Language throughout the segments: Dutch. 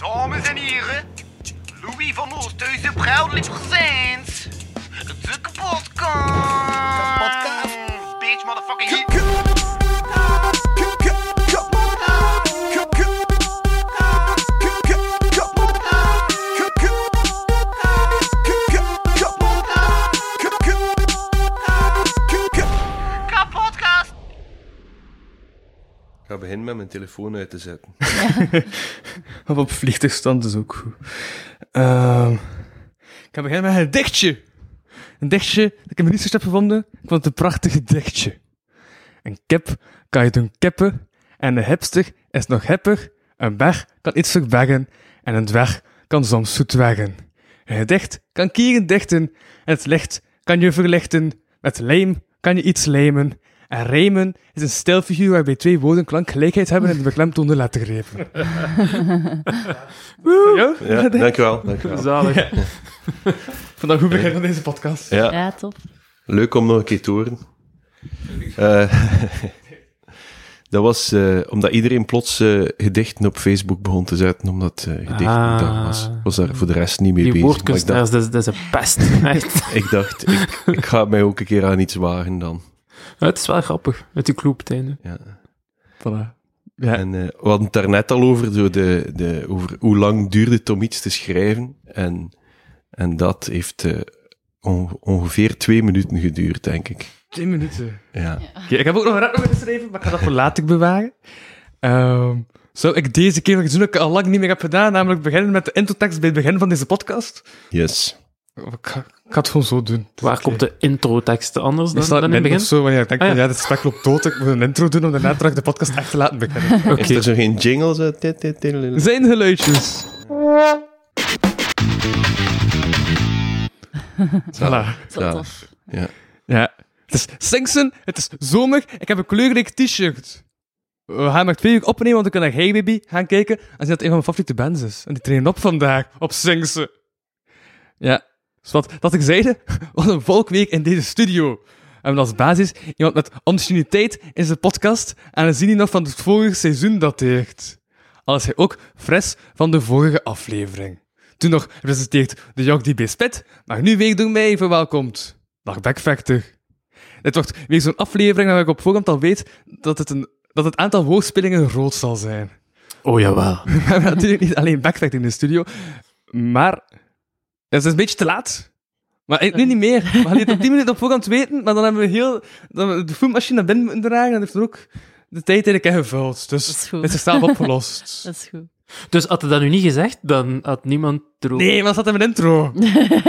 Dames en heren, Louis van Oosthuizen proudly presents de kapotkast. Kapotkast. Bitch, motherfucking hit. Kapotkast. Ik ga beginnen met mijn telefoon uit te zetten. Of op vliegtuigstand is ook goed. Ehm, ik ga beginnen met een dichtje. Een dichtje dat ik in mijn research heb gevonden. Ik vond het een prachtig dichtje. Een kip kan je doen kippen. En een hipster is nog hipper. Een berg kan iets verbergen. En een dwerg kan soms zoet weggen. Een gedicht kan kieren dichten. En het licht kan je verlichten. Met lijm kan je iets lijmen. En rijmen is een stijlfiguur waarbij twee woorden klankgelijkheid hebben in de beklemtoonde lettergrepen. Ja? Ja, dankjewel. dankjewel. Zalig. Vandaag goed begin van deze podcast. Ja, Ja, top. leuk om nog een keer te horen. Eh, dat was eh, omdat iedereen plots eh, gedichten op Facebook begon te zetten, omdat uh, gedichtendag was. Ik was daar voor de rest niet mee Die bezig. Maar ik woordkunstenaars, dacht, dat, is- dat is een pest. Ik, dacht ik, ik ga mij ook een keer aan iets wagen dan. Ja, het is wel grappig, met die kloep einde. Ja. Voilà. Ja. En eh, we hadden het daarnet al over, zo de, de, over hoe lang duurde het om iets te schrijven. En, en dat heeft eh, onge- ongeveer twee minuten geduurd, denk ik. Tien minuten. Ja. Ik heb ook nog een nog geschreven, maar ik ga dat voor later bewaren. Ehm zou ik deze keer nog iets doen dat ik al lang niet meer heb gedaan, namelijk beginnen met de introtekst bij het begin van deze podcast? Yes. Ik ga, ik ga het gewoon zo doen. Waar komt de introtekst anders dan, dan in het net begin? nog zo, wanneer ik denk Ah, van ja. ja, dit gesprek loopt dood, ik moet een intro doen om daarna terug de podcast echt te laten beginnen. Is er zo geen jingle? Zo? Dit, dit, dit, dit. Zijn geluidjes. Voilà. Zo Ja. tof. Ja. Ja. Het is Singsen, het is zomer, ik heb een kleurrijk t-shirt. We gaan maar twee uur opnemen, want ik kan naar Hey Baby gaan kijken en zien dat het een van mijn favoriete bands is. En die trainen op vandaag, op Singsen. Ja. Dus wat dat ik zeide, wat een volkweek in deze studio. Hebben als basis iemand met continuïteit in zijn podcast en zien die nog van het vorige seizoen dateert. Al is hij ook fris van de vorige aflevering. Toen nog presenteert de Jok die bij Spit, maar nu weer door mij verwelkomd. Dag Backfactor. Dit wordt weer zo'n aflevering waar ik op voorhand al weet dat het, een, dat het aantal woordspelingen groot zal zijn. Oh jawel. We hebben natuurlijk niet alleen Backfactor in de studio, maar het is een beetje te laat. Maar eigenlijk nu niet meer. We gaan het op 10 minuten op voorhand weten, maar dan hebben we heel dan de foodmachine naar binnen moeten dragen en heeft er ook de tijd eigenlijk ingevuld. Dus Dat is goed. het is opgelost. Dat is goed. Dus had hij dat nu niet gezegd, dan had niemand er ook... Nee, maar dat zat in mijn intro.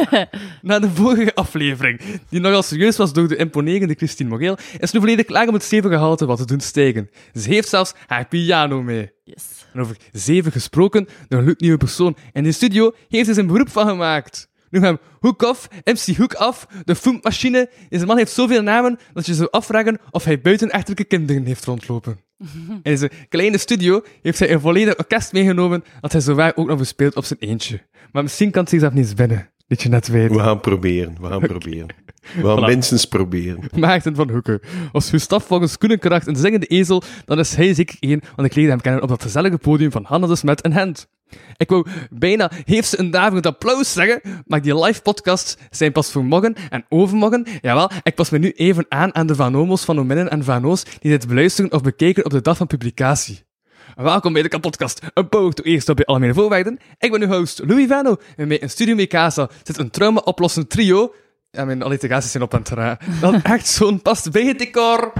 Na de vorige aflevering, die nogal serieus was door de imponerende Christine Moreel, is nu volledig klaar om het stevige gehalte wat te doen stijgen. Ze heeft zelfs haar piano mee. Yes. En over zeven gesproken, de gloednieuwe persoon in de studio heeft er zijn beroep van gemaakt. Nu hem Hoek af, MC Hoek af, de foodmachine. Deze man heeft zoveel namen dat je zou afvragen of hij buitenechtelijke kinderen heeft rondlopen. In zijn kleine studio heeft hij een volledig orkest meegenomen dat hij zowaar ook nog bespeelt op zijn eentje. Maar misschien kan het zichzelf niet eens binnen, dat je net weet. We gaan proberen, we gaan proberen. We gaan Voilà. minstens proberen. Maarten van Hoeken. Als Gustaf volgens Koenenkracht een zingende ezel, dan is hij zeker één, want ik leerde hem kennen op dat gezellige podium van Hanna de Smet en Hent. Ik wou bijna heeft ze een daverend applaus zeggen, maar die live podcasts zijn pas voor morgen en overmorgen. Jawel, ik pas me nu even aan aan de Vanomos van Ominnen en Vano's die dit beluisteren of bekijken op de dag van publicatie. Welkom bij de kapotkast. Een toe eerst op je algemene voorwaarden. Ik ben uw host Louis Vano en bij een studio Mikasa zit een trauma-oplossend trio. Ja, mijn alliteraties zijn op het raar. Dat echt zo'n past bij het decor.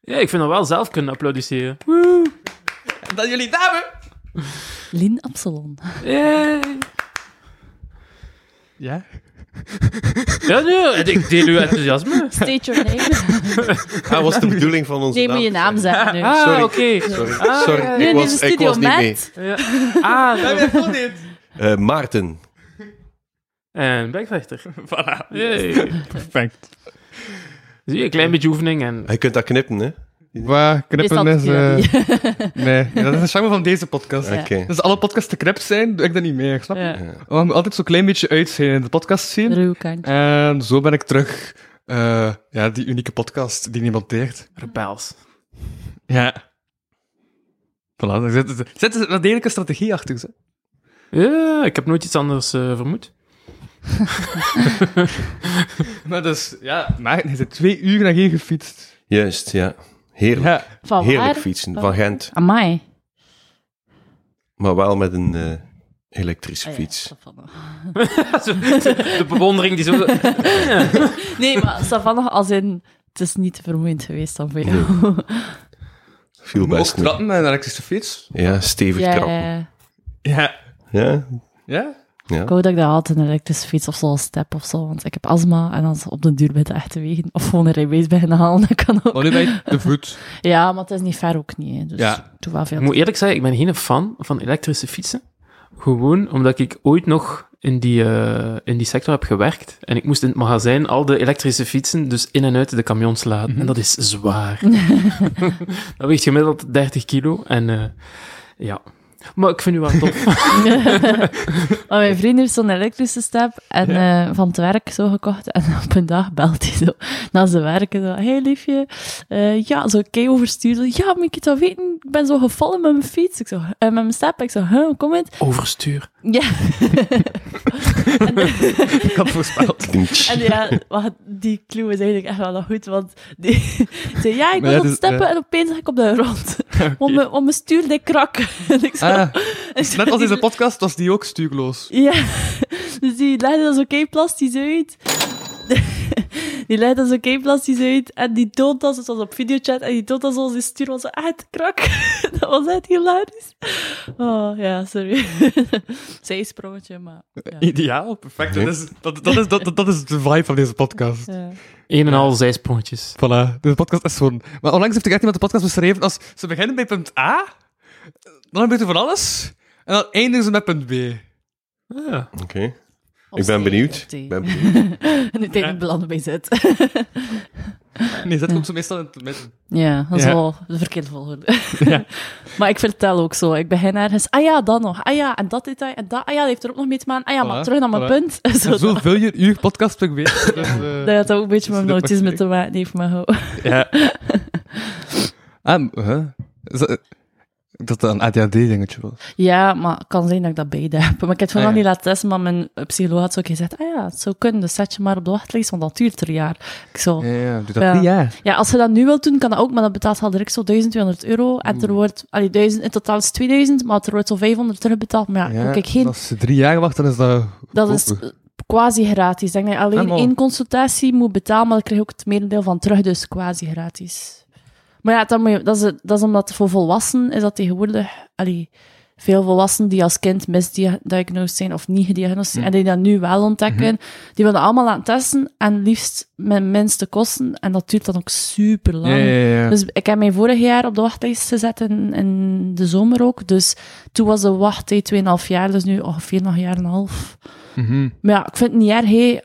Ja, ik vind dat wel zelf kunnen applaudisseren. En dan jullie dame. Lien Absalon. Yay. Ja? Ja, nee, ik deel uw enthousiasme. State your name. Ah, was de bedoeling van onze Nee, moet je naam zeggen nu. Ah, Sorry. oké. Sorry, Ah, sorry. ja, ik was, ik was niet mee. met... Ja. Ah, zo. Eh, Maarten. En Backvechter. Voilà. Yay. Perfect. Zie je, een klein beetje oefening en... Je kunt dat knippen, hè? Waar knippen is... je eh, nee, dat is de charme van deze podcast. Ja. Oké. Dus alle podcasts te knipt zijn, doe ik dat niet meer, snap je? Ja. We moeten altijd zo'n klein beetje uit zijn in de podcast zien. En zo ben ik terug... eh, ja, die unieke podcast die niemand deert. Rebels. Ja. Voilà, er zit, er zit een degelijke strategie achter. Hè. Ja, ik heb nooit iets anders eh, vermoed. Maar dus, ja, maar je zit twee uur naar hier gefietst. Juist, ja. Heerlijk. Ja, Van Heerlijk waar? fietsen. Van Gent. Amai. Maar wel met een eh, elektrische Ah ja, fiets. De bewondering die zo... Nee, maar Savannah als in... Het is niet te vermoeiend geweest dan voor jou. Viel best trappen met een elektrische fiets. Ja, stevig Ja, trappen. ja. Ja. Ja, Ja? Ik wou dat ik dat had, een elektrische fiets of zo'n step of zo, want ik heb astma en dan op de duur bij de echte wegen. Of gewoon een rijbewijs beginnen halen, dat kan ook. Maar nu ben je de voet. Ja, maar het is niet ver ook niet, hè, dus Ja. ik doe wel veel. Ik moet eerlijk zeggen, ik ben geen fan van elektrische fietsen. Gewoon omdat ik ooit nog in die, eh, in die sector heb gewerkt. En ik moest in het magazijn al de elektrische fietsen dus in en uit de camions laden. En dat is zwaar. dat weegt gemiddeld 30 kilo. En eh, ja... Maar ik vind u wel tof. maar mijn vriend heeft zo'n elektrische step en eh, van het werk zo gekocht. En op een dag belt hij zo na zijn werk en zo, hey liefje, eh, ja, zo kei oversturen. Ja, maar ik dat weten, ik ben zo gevallen met mijn fiets. Ik zo, eh, met mijn step. Ik zo, huh, kom het? Overstuur. Ja. Ik had voorspeld. En ja, wacht, die clue is eigenlijk echt wel nog goed, want die zei, ja, ik wil ja, op dus, steppen eh, en opeens zag ik op de grond. Want mijn, want mijn stuur deed krak. En ik zo, Ah, en zo- net als deze podcast was die ook stuurloos. Ja, dus die legde dat zo kei plastisch uit. Die legde dat zo kei plastisch uit en die toont dat, het was op videochat, en die toont dat zo, zijn stuur was zo echt krak. Dat was echt hilarisch. Oh, ja, sorry. Zijsprongetje, maar ja. Ideaal, perfect. Dat is, dat, dat, is, dat, dat is de vibe van deze podcast. ja. Een en al zijsprongetjes. Voilà, deze podcast is gewoon... Maar onlangs heeft er echt iemand de podcast beschreven als... Ze beginnen bij punt A, dan gebeurt er van alles, en dan eindigen ze met punt B. Ja. Oké. Of Ik ben benieuwd. Ik ben benieuwd. en uiteindelijk belanden bij Z. Nee, zet ook zo meestal in het midden. Ja, dat is Ja. wel de verkeerde volgorde. maar ik vertel ook zo. Ik begin ergens. Ah ja, dat nog. Ah ja, en dat detail. En dat. Ah ja, dat heeft er ook nog mee te maken. Ah ja, maar terug naar mijn voilà. punt. zo, zo vul je uw podcast per week. Dus, eh, dat had ook een beetje Dus met dat autisme mag te maken heeft, maar ja. Ah, huh? Dat, dat een ADHD-dingetje was. Ja, maar het kan zijn dat ik dat beide heb. Maar ik heb het Ah, ja. niet laten testen, maar mijn psycholoog had zo gezegd, ah ja, het zou kunnen, dus zet je maar op de wachtlijst, want dat duurt er een jaar. Ik zo, Ja, ja, doe dat Ja. drie jaar. Ja, als je dat nu wilt doen, kan dat ook, maar dat betaalt al direct zo 1200 euro. En er wordt, allee, 1000, in totaal is het 2000, maar er wordt zo 500 terugbetaald. Maar ja, kijk, geen, Als ze drie jaar wachten, dan is dat... dat is quasi gratis. Denk dat je alleen Ah, één consultatie moet betalen, maar dan krijg je ook het merendeel van terug, dus quasi gratis. Maar ja, je, dat, is, dat is omdat voor volwassenen is dat tegenwoordig, allee, veel volwassenen die als kind misdiagnosed zijn of niet gediagnosticeerd zijn, en die dat nu wel ontdekken, die willen allemaal laten testen en liefst met minste kosten. En dat duurt dan ook super lang. Ja, ja, ja. Dus ik heb mij vorig jaar op de wachtlijst gezet in, in de zomer ook. Dus toen was de wachttijd 2,5 jaar, dus nu ongeveer nog een jaar en een half. Mhm. Maar ja, ik vind het niet erg.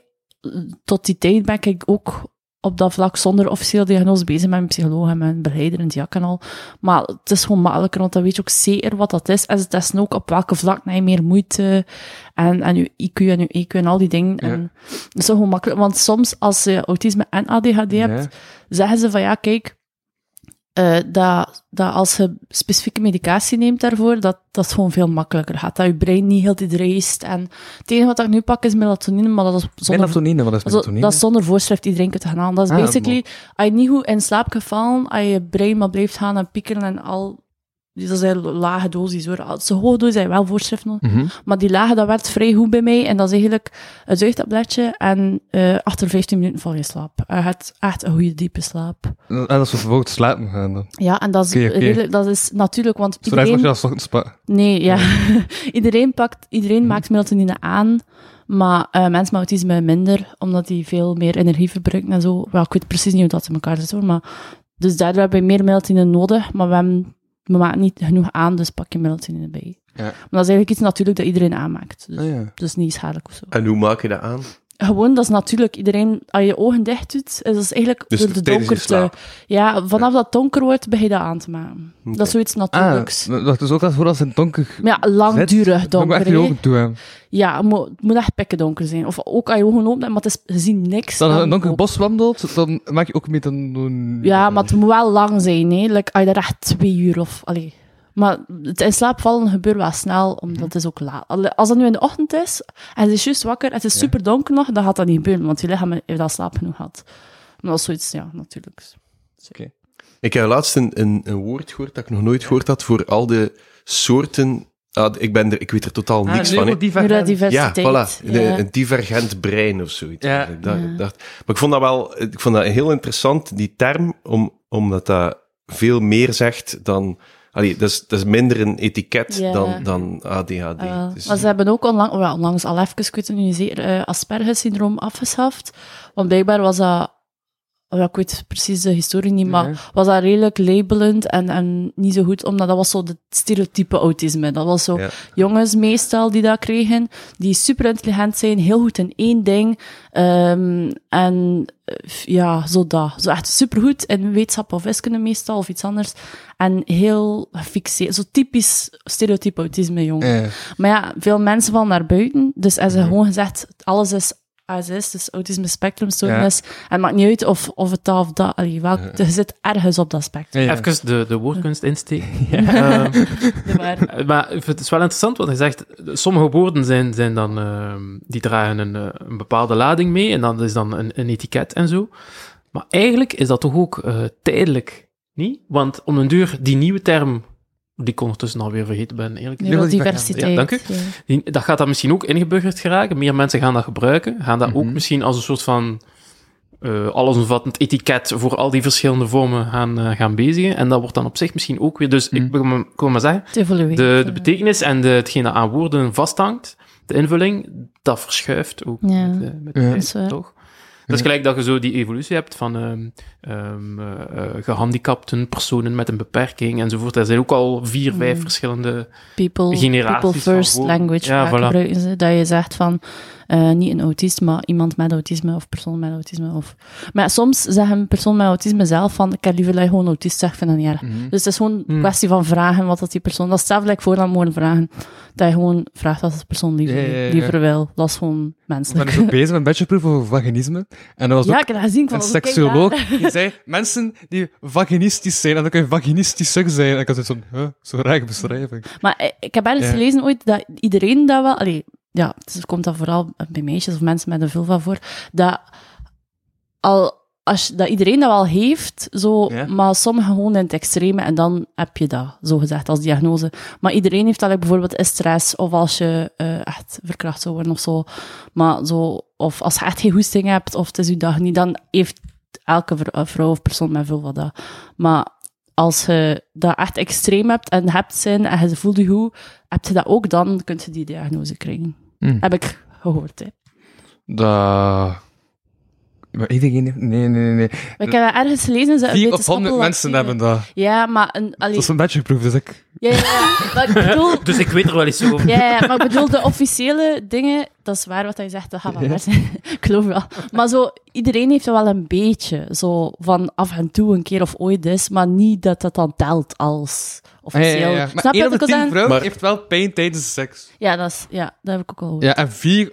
Tot die tijd ben ik ook op dat vlak zonder officieel diagnose bezig met mijn psycholoog en mijn begeleider en diak en al. Maar het is gewoon makkelijker, want dan weet je ook zeker wat dat is. En ze testen ook op welke vlak je meer moeite. En, en je IQ en je EQ en al die dingen. Ja. En dat is gewoon makkelijk. Want soms, als je autisme en ADHD hebt, Ja. zeggen ze van ja, kijk, eh, dat, dat als je specifieke medicatie neemt daarvoor, dat dat gewoon veel makkelijker gaat. Dat je brein niet heel de race. En het enige wat ik nu pak is melatonine, maar dat is zonder, Melatonine, wat is melatonine? dat is zonder voorschrift. Iedereen kunt het gaan halen. Dat is Ah, basically, als je niet goed in slaap gevallen, als je brein maar blijft gaan en piekeren en al... Dat is een lage dosis hoor. Als ze hoge dosis, heb je wel voorschriften. Mhm. Maar die lage, dat werd vrij goed bij mij. En dat is eigenlijk een zuigtabletje. En eh achter 15 minuten val je slaap. Je hebt echt een goede diepe slaap. En als we vervolgens slapen gaan dan. Ja, en dat is, redelijk, dat is natuurlijk, want Zo iedereen... je als pa- Nee, ja. iedereen, pakt, iedereen Mhm. maakt melatonine aan, maar eh, mensen met autisme minder, omdat die veel meer energie verbruiken en zo. Wel, ik weet precies niet hoe dat in elkaar zit hoor, maar... Dus daardoor hebben we meer melatonine nodig, maar we, hebben, we maken niet genoeg aan, dus pak je melatonine bij. Ja. Maar dat is eigenlijk iets natuurlijk dat iedereen aanmaakt. Dus, Ah, ja. dus niet schadelijk of zo. En hoe maak je dat aan? Gewoon, dat is natuurlijk iedereen, als je ogen dicht doet, is dat eigenlijk Dus door de donkerte. Ja, vanaf dat donker wordt, begin je dat aan te maken. Dat is zoiets natuurlijks. Ah, dat is ook als voor als het donker Maar ja, langdurig Dan moet je donker. toe hebben. Ja, het moet, moet echt pikken donker zijn. Of ook als je ogen open hebt, maar het is, je ziet niks. Als je dan een donker bos wandelt, dan maak je ook metanoon. Ja, maar het moet wel lang zijn. Hè. Like, als je daar echt twee uur of... Allee, Maar het in slaap vallen gebeurt wel snel, omdat Mhm. het is ook laat. Als dat nu in de ochtend is, en het is juist wakker, het is super donker nog, dan gaat dat niet gebeuren, want je lichaam heeft al slaap genoeg gehad. Maar dat is zoiets, ja, natuurlijk. Ik heb laatst een, een, een woord gehoord dat ik nog nooit gehoord had voor al de soorten. Ah, ik, ben er, ik weet er totaal Ah, niks van. Neurodiversiteit. Ja, voilà. De- ja. een divergent brein of zoiets. Ja. Ik dacht, Ja. ik dacht- maar ik vond dat wel ik vond dat heel interessant, die term, om, omdat dat veel meer zegt dan. Allee, dat, is, dat is minder een etiket dan, dan ADHD. Ah. Dus- maar ze hebben ook onlangs, well, onlangs al even, ik weet het nu zeker, eh, Asperger-syndroom afgeschaft. Want blijkbaar was dat, ja, ik weet precies de historie niet, maar was dat redelijk labelend en, en niet zo goed, omdat dat was zo de stereotype autisme. Dat was zo Ja. jongens meestal die dat kregen, die super intelligent zijn, heel goed in één ding. ehm, en eh, ja, zo dat. Zo echt supergoed in wetenschap of wiskunde meestal, of iets anders. En heel gefixeerd, zo typisch stereotype autisme, jongen. Ja. Maar ja, veel mensen vallen naar buiten. Dus als ze gewoon gezegd, alles is ASS, dus autisme spectrumstoornis. En het maakt niet uit of, of het dat of dat, allee, welk, je zit ergens op dat spectrum. Ja, ja. Even de, de woordkunst insteken. Ehm, Maar, het is wel interessant, want hij zegt, sommige woorden zijn, zijn dan, ehm, die dragen een, eh, een bepaalde lading mee, en dat is dan een, een etiket en zo. Maar eigenlijk is dat toch ook eh, tijdelijk, niet? Want om een duur, die nieuwe term, die ik ondertussen alweer vergeten ben, eerlijk gezegd, neurodiversiteit. Ja, dank u. die- dat gaat dan misschien ook ingeburgerd geraken. Meer mensen gaan dat gebruiken, gaan dat ook Mhm. misschien als een soort van eh allesomvattend etiket voor al die verschillende vormen gaan, eh, gaan bezigen. En dat wordt dan op zich misschien ook weer, dus ik Mhm. wil maar, maar zeggen, de, de betekenis en de, hetgeen dat aan woorden vasthangt, de invulling, dat verschuift ook Ja. met, de- met de Ja. Dat toch? Dat is gelijk dat je zo die evolutie hebt van ehm, ehm, eh, eh, gehandicapten, personen met een beperking enzovoort. Er zijn ook al vier, vijf Mm. verschillende... people, generaties people van first language Ja, vaak voilà. gebruiken ze. Dat je zegt van, eh, niet een autist, maar iemand met autisme of persoon met autisme. Of... Maar soms zeggen een persoon met autisme zelf van, ik heb liever dat je gewoon autist zegt, vind dat niet erg. Mhm. Dus het is gewoon een Hmm. kwestie van vragen wat dat die persoon... Dat is hetzelfde like voor dan mogen vragen. Dat je gewoon vraagt wat de persoon liever wil. Dat is gewoon Ik ben dus ook bezig met een bachelorproef over vaginisme. En dat was Ja, ook ik heb dat gezien. Ik een seksuoloog die zei, mensen die vaginistisch zijn, en dan kun je vaginistisch zijn. En ik had huh, zo'n rare beschrijving. Maar ik, ik heb ergens Ja. gelezen ooit dat iedereen dat wel... Allee, ja, dus komt dat vooral bij meisjes of mensen met een vulva voor. Dat, al, als, je- dat iedereen dat wel heeft, zo, Ja. maar sommigen gewoon in het extreme. En dan heb je dat, zo gezegd, als diagnose. Maar iedereen heeft dat, like, bijvoorbeeld is stress, of als je eh, echt verkracht zou worden of zo. Maar zo, of als je echt geen hoesting hebt, of het is je dag niet, dan heeft elke eh, vrouw of persoon met vulva dat. Maar als je dat echt extreem hebt en hebt zijn en je voelt je goed, heb je dat ook, dan kun je die diagnose krijgen. Hmm. Heb ik gehoord, hè. Dat... Maar iedereen heeft... Nee, nee, nee. Maar ik heb dat ergens gelezen. Ze Vier of honderd mensen hebben dat. Ja, maar... Een, allee, Dat is een bachelorproef, dus ik... ja, ja, ja, maar ik bedoel... Dus ik weet er wel eens over. Ja, ja, maar ik bedoel, de officiële dingen, dat is waar wat hij zegt, dat gaat wel Ja. zijn. ik geloof wel. Maar zo, iedereen heeft er wel een beetje, zo van af en toe een keer of ooit is, maar niet dat dat dan telt als officieel. ja, ja. Maar Snap je wat ik vrouwen Maar- heeft wel pijn tijdens seks. Ja, dat, is, ja, dat heb ik ook al gehoord. Ja, en vier...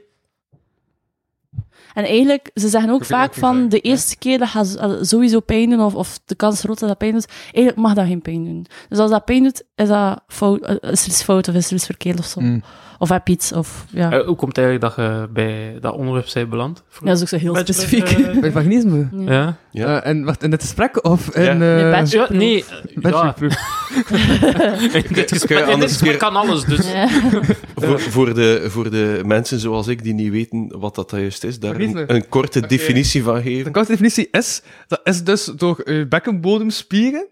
En eigenlijk, ze zeggen ook vaak van de ja. eerste keer dat gaat sowieso pijn doen, of, of de kans groot dat dat pijn doet, eigenlijk mag dat geen pijn doen. Dus als dat pijn doet, is, dat fout, eh, is er iets fout of is er iets verkeerd of zo. Mm. Of heb iets, of ja. Eh, hoe komt het eigenlijk dat je bij dat onderwerp zij beland? Ja, dat is ook zo heel Bachelor, specifiek. eh, Bij vaginisme. Ja. ja. Ja. Eh, en wacht, in het gesprek of in... Ja. eh, Nee. Ja, eh, in dit gesprek, in dit anders gesprek keer- kan alles, dus... Ja. Voor, voor, de, voor de mensen zoals ik die niet weten wat dat juist is, daar een, een korte definitie van De geven. korte definitie is, dat is dus door je bekkenbodemspieren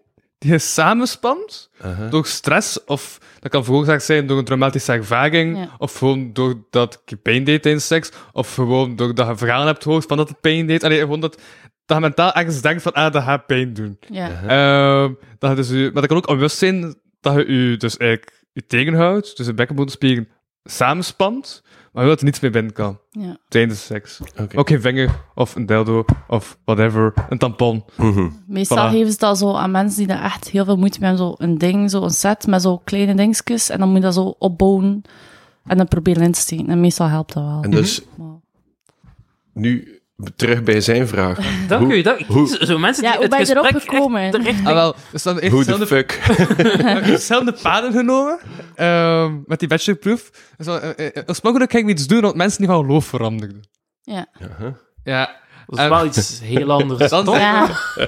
die je samenspant door stress, of dat kan veroorzaakt zijn door een traumatische ervaring, Ja. of gewoon doordat je pijn deed tijdens seks, of gewoon doordat je verhalen hebt gehoord van dat het pijn deed. Allee, gewoon dat, dat je mentaal ergens denkt van, ah, dat gaat pijn doen. Ja. Ehm, dat je dus maar dat kan ook onbewust zijn dat je je dus eigenlijk je tegenhoudt, dus je bekkenbodemspieren samenspant, maar dat er niets meer binnen kan Ja. tijdens seks. Oké. Ook geen vinger, of een dildo, of whatever, een tampon. Mhm. Meestal Voilà. geven ze dat zo aan mensen die daar echt heel veel moeite mee hebben. Zo een ding, zo een set met zo kleine dingetjes. En dan moet je dat zo opbouwen. En dan proberen in te steken. En meestal helpt dat wel. En dus Maar- nu, terug bij zijn vraag. Dank Hoe- u. Dank, hoe- zo, mensen Ja, die hoe het ben je erop gesprek echt gekomen? de richting- Ah, wel, dus dan heeft Hoe de fuck? dezelfde paden genomen ehm, met die bachelorproef. Dus, dan, eh, eh, oorspronkelijk ging ik iets doen rond mensen die van geloof veranderden. Ja. Aha. Ja. Dat is wel iets heel anders. Dan toch? Ja.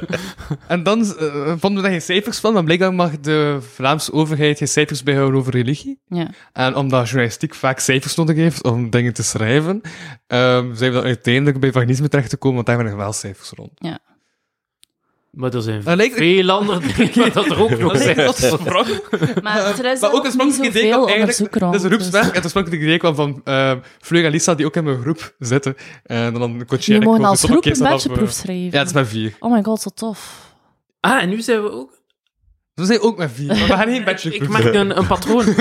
En dan eh, vonden we daar geen cijfers van, maar blijkbaar mag de Vlaamse overheid geen cijfers bijhouden over religie. ja. En omdat journalistiek vaak cijfers nodig heeft om dingen te schrijven, ehm, zijn we dan uiteindelijk bij vaginisme terechtgekomen, want daar hebben er wel cijfers rond. Maar er zijn Dat lijkt- veel andere dingen dat er ook nog Dat zijn. tot sprong. Maar er is Maar ook een spannend idee kwam eigenlijk... Dat is een groepswerk. dus- En het oorspronkelijke idee kwam van uh, Fleur en Lisa, die ook in mijn groep zitten. En dan coacheer Je ik mogen als groep een bachelorproef eh, schrijven. Ja, het is met vier. Oh my god, zo tof. Ah, en nu zijn we ook... We zijn ook met vier, maar we gaan geen Ik bachelorproef merk een, een patroon.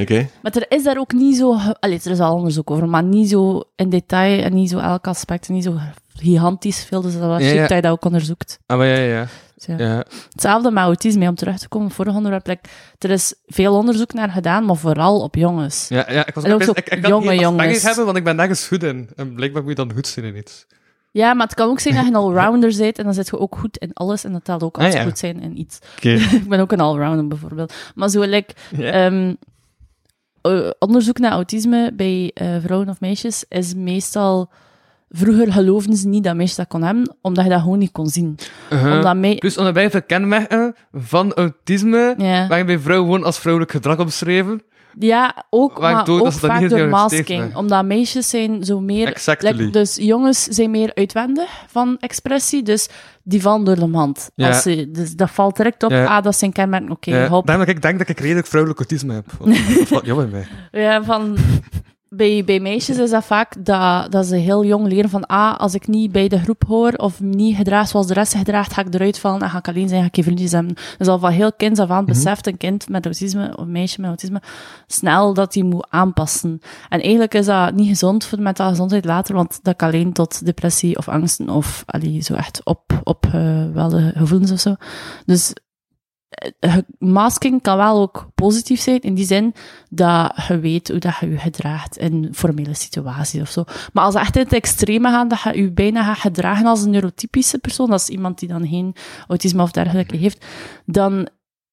Oké. Maar er is daar ook niet zo... Allee, er is al onderzoek over, maar niet zo in detail en niet zo elk aspect en niet zo gigantisch veel. Dus dat was Ja, ja. dat je dat ook onderzoekt. Ah, maar ja, ja, ja. Dus ja. ja. Hetzelfde met autisme, om terug te komen vorige onderwerp. like, er is veel onderzoek naar gedaan, maar vooral op jongens. Ja, ja, ik was En ook ik, zo ik, ik kan jonge jongens. hebben, want ik ben nergens goed in. En blijkbaar moet je dan goed zijn in iets. Ja, maar het kan ook zijn dat je een allrounder bent en dan zit je ook goed in alles. En dat telt ook als Ah, ja. goed zijn in iets. Oké. ik ben ook een allrounder bijvoorbeeld. Maar zo, like. Ehm, eh, onderzoek naar autisme bij eh, vrouwen of meisjes is meestal... Vroeger geloofden ze niet dat meisjes dat kon hebben, omdat je dat gewoon niet kon zien. Uh-huh. Omdat me Dus onder bij veel kenmerken van autisme, ja. waarin bij vrouwen gewoon als vrouwelijk gedrag omschreven. Ja, ook, maar ook vaak niet door masking. Omdat meisjes zijn zo meer... Exactly. dus jongens zijn meer uitwendig van expressie, dus die vallen door de mand. Ja. Als ze, dus dat valt direct op, Ja. ah, dat zijn kenmerken, oké, Ja, hop. dat ik denk dat ik redelijk vrouwelijk autisme heb. Dat valt jammer bij. Ja, van... Bij, bij meisjes is dat vaak dat, dat ze heel jong leren van, ah, als ik niet bij de groep hoor of niet gedraag zoals de rest zich gedraagt, ga ik eruit vallen en ga ik alleen zijn, ga ik geen vriendjes hebben. Dus al van heel kind af aan beseft een kind met autisme, of een meisje met autisme, snel dat hij moet aanpassen. En eigenlijk is dat niet gezond voor de mentale gezondheid later, want dat kan alleen tot depressie of angsten of allee, zo echt op, op de gevoelens of zo. Dus masking kan wel ook positief zijn, in die zin dat je weet hoe dat je je gedraagt in formele situaties of zo. Maar als het echt in het extreme gaat, dat je je bijna gaat gedragen als een neurotypische persoon, is iemand die dan geen autisme of dergelijke heeft, dan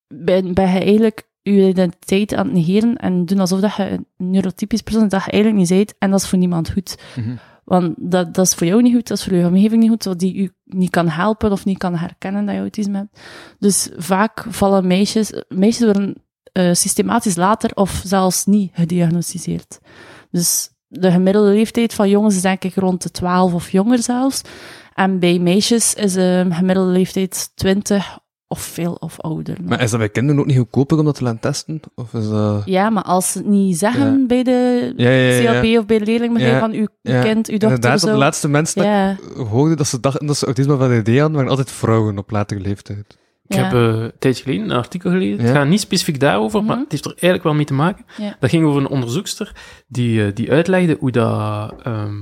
ben, je eigenlijk je identiteit aan het negeren en doen alsof dat je een neurotypisch persoon bent dat je eigenlijk niet bent, en dat is voor niemand goed. Want dat, dat is voor jou niet goed, dat is voor je omgeving niet goed, wat die je niet kan helpen of niet kan herkennen dat je autisme hebt. Dus vaak vallen meisjes, meisjes worden eh, systematisch later of zelfs niet gediagnosticeerd. Dus de gemiddelde leeftijd van jongens is denk ik rond de 12 of jonger zelfs. En bij meisjes is de gemiddelde leeftijd 20 of veel of ouder. Maar is dat bij kinderen ook niet goedkoper om dat te laten testen? Of is dat... Ja, maar als ze het niet zeggen Ja. bij de Ja, ja, ja, CLP of bij de leerling, Ja, van uw ja. kind, uw dochter, Inderdaad, zo. dat de laatste mensen dat ja, ik hoorde dat ze dachten dat ze autisme van ADD hadden, waren altijd vrouwen op latere leeftijd. Ik ja. heb eh, een tijdje geleden een artikel gelezen. Het gaat niet specifiek daarover, maar Mhm. het heeft er eigenlijk wel mee te maken. Ja. Dat ging over een onderzoekster die, eh, die uitlegde hoe, dat, ehm,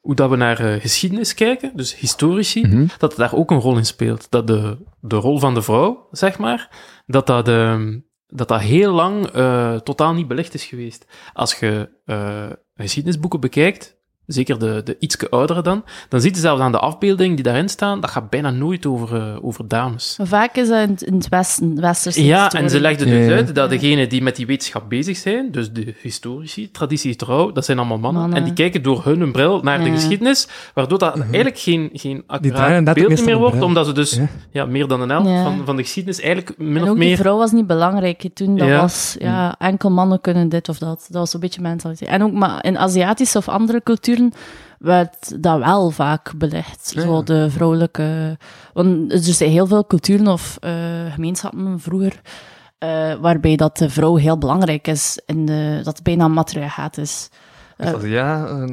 hoe dat we naar eh, geschiedenis kijken, dus historici, Mhm. dat daar ook een rol in speelt. Dat de, de rol van de vrouw, zeg maar, dat dat, ehm, dat, dat heel lang eh, totaal niet belicht is geweest. Als je eh, geschiedenisboeken bekijkt, zeker de, de ietske oudere dan, dan ziet je zelfs aan de afbeeldingen die daarin staan, dat gaat bijna nooit over, eh, over dames. Vaak is dat in, het- in het Westen, Westerse Ja, historie. en ze legden dus ja. uit dat degenen die met die wetenschap bezig zijn, dus de historici, traditie trouw, dat zijn allemaal mannen, Mannen. en die kijken door hun bril naar de geschiedenis, waardoor dat eigenlijk geen, geen accuraat beeld meer wordt, omdat ze dus Ja. ja. meer dan een helft Ja. van, van de geschiedenis eigenlijk min En of ook die meer... vrouw was niet belangrijk toen. Dat Ja. was, ja, enkel mannen kunnen dit of dat. Dat was een beetje mentaliteit. En ook maar in Aziatische of andere culturen werd dat wel vaak belicht. Ja, Zo de vrouwelijke... Want er zijn heel veel culturen of eh, gemeenschappen vroeger, eh, waarbij dat de vrouw heel belangrijk is, en de, dat het bijna matriarchaat is. Is dat- ja,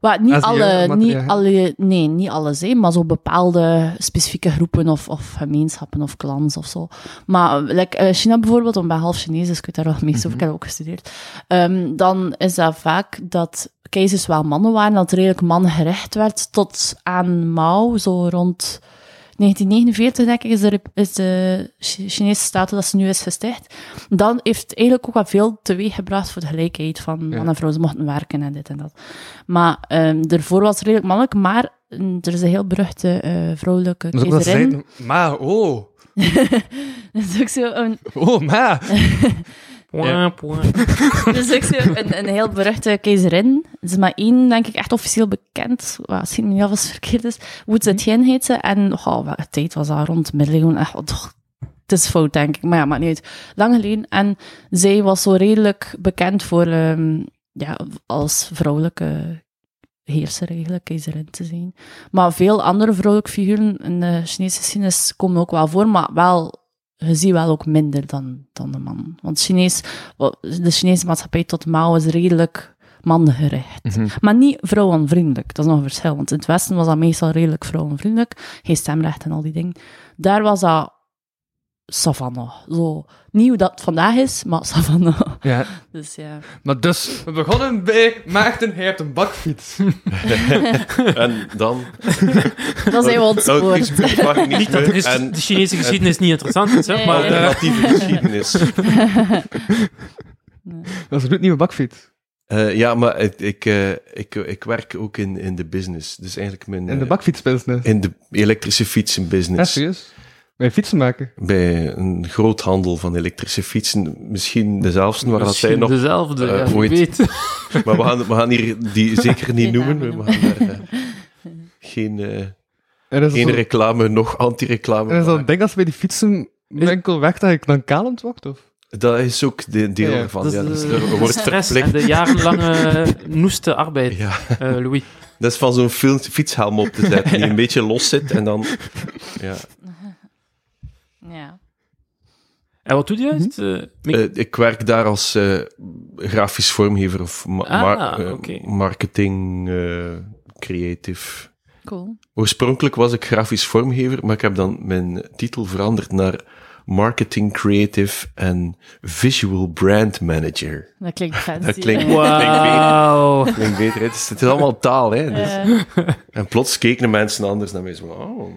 Maar niet alle, niet alle, nee, niet alles, hè, maar zo bepaalde specifieke groepen of, of gemeenschappen of clans of zo. Maar like, eh, China bijvoorbeeld, ik ben half Chinees, dus ik weet daar wel over, ik heb dat ook gestudeerd. Ehm, dan is dat vaak dat keizers wel mannen waren, dat redelijk mangericht werd tot aan Mao, zo rond 1949, denk ik, is de, is de Chi- Chinese staat dat ze nu is gesticht. Dan heeft het eigenlijk ook wel veel teweeg gebracht voor de gelijkheid van man en vrouw. Ze mochten werken en dit en dat. Maar ehm daarvoor was het redelijk mannelijk, maar mm, er is een heel beruchte eh, vrouwelijke keizerin. zeiden, ma, oh. Dat is ook zo een, Oh, ma. Is ook zo een, een heel beruchte keizerin. Er is maar één, denk ik, echt officieel bekend. Well, me niet af als het verkeerd is. Wu Zetian heet ze. En oh, welke tijd was dat? Rond middeleeuwen. Echt, oh, toch, het is fout, denk ik. Maar ja, maakt niet uit. Lang geleden. En zij was zo redelijk bekend voor... ehm, ja, als vrouwelijke heerser eigenlijk, keizerin te zijn. Maar veel andere vrouwelijke figuren in de Chinese geschiedenis komen ook wel voor, maar wel, je ziet wel ook minder dan, dan de man. Want Chinees, de Chinese maatschappij tot Mao is redelijk mannengericht. Maar niet vrouwenvriendelijk, dat is nog een verschil. Want in het Westen was dat meestal redelijk vrouwenvriendelijk. Geen stemrecht en al die dingen. Daar was dat savannah. Zo, niet hoe dat vandaag is, maar savannah. Ja, Dus ja. maar dus, we begonnen bij Maarten, hij heeft een bakfiets. En dan... Dat zijn we Oh, ontspoord. ik mag ik niet dat de, En de Chinese geschiedenis niet interessant is, hè, Nee. maar... eh, alternatieve geschiedenis. Dat is een nieuwe bakfiets. Eh, ja, maar ik, ik, eh, ik, ik werk ook in, in de business. Dus eigenlijk mijn... In de eh, bakfietsbusiness. in de elektrische Ja, fietsenbusiness. serieus. Wij fietsen maken. bij een groothandel van elektrische fietsen. Misschien dezelfde waar dat zij nog... dezelfde, eh, ja, wie ooit- weet. Maar we gaan, we gaan hier die zeker niet noemen. We gaan daar eh, geen, eh, geen reclame, nog anti-reclame is ding als bij die fietsenwinkel weg dat ik dan kalend word, of? Dat is ook de deel Ja, ervan. Dat is Ja, de- dus er wordt stress en de jarenlange noeste arbeid, Ja, eh, Louis. dat is van zo'n fietshelm op te zetten, die een beetje los zit en dan... Ja. Ja. En wat doe je juist? Eh, mi- Eh, ik werk daar als eh, grafisch vormgever of ma- Ah, ma- eh, marketing, eh, creative. Cool. Oorspronkelijk was ik grafisch vormgever, maar ik heb dan mijn titel veranderd naar marketing creative en visual brand manager. Dat klinkt fancy. Dat klinkt-. Wauw. Klinkt beter, het is, het is allemaal taal, hè. Dus- Eh, En plots keken mensen anders naar mij zo, oh,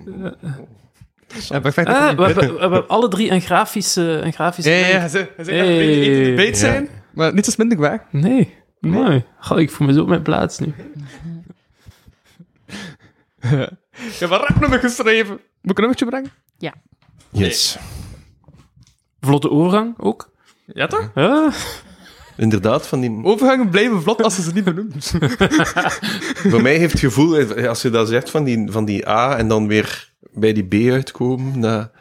Ja, perfect. Ah, we, hebben, we hebben alle drie een grafische... Een grafische ja, ja, ja, ze, ze Hey. hey. een beetje in de beet Ja. zijn, maar niet zo minder weg. Nee. Mooi. Goh, ik voel me zo op mijn plaats nu. Ik heb een rapnummer geschreven. Moet ik een nummertje brengen? yes. Vlotte overgang ook. Ja, toch? Ja. Inderdaad, van die... Overgangen blijven vlot als ze ze niet benoemen. Voor mij heeft het gevoel, als je dat zegt van die, van die A en dan weer bij die B uitkomen, dat,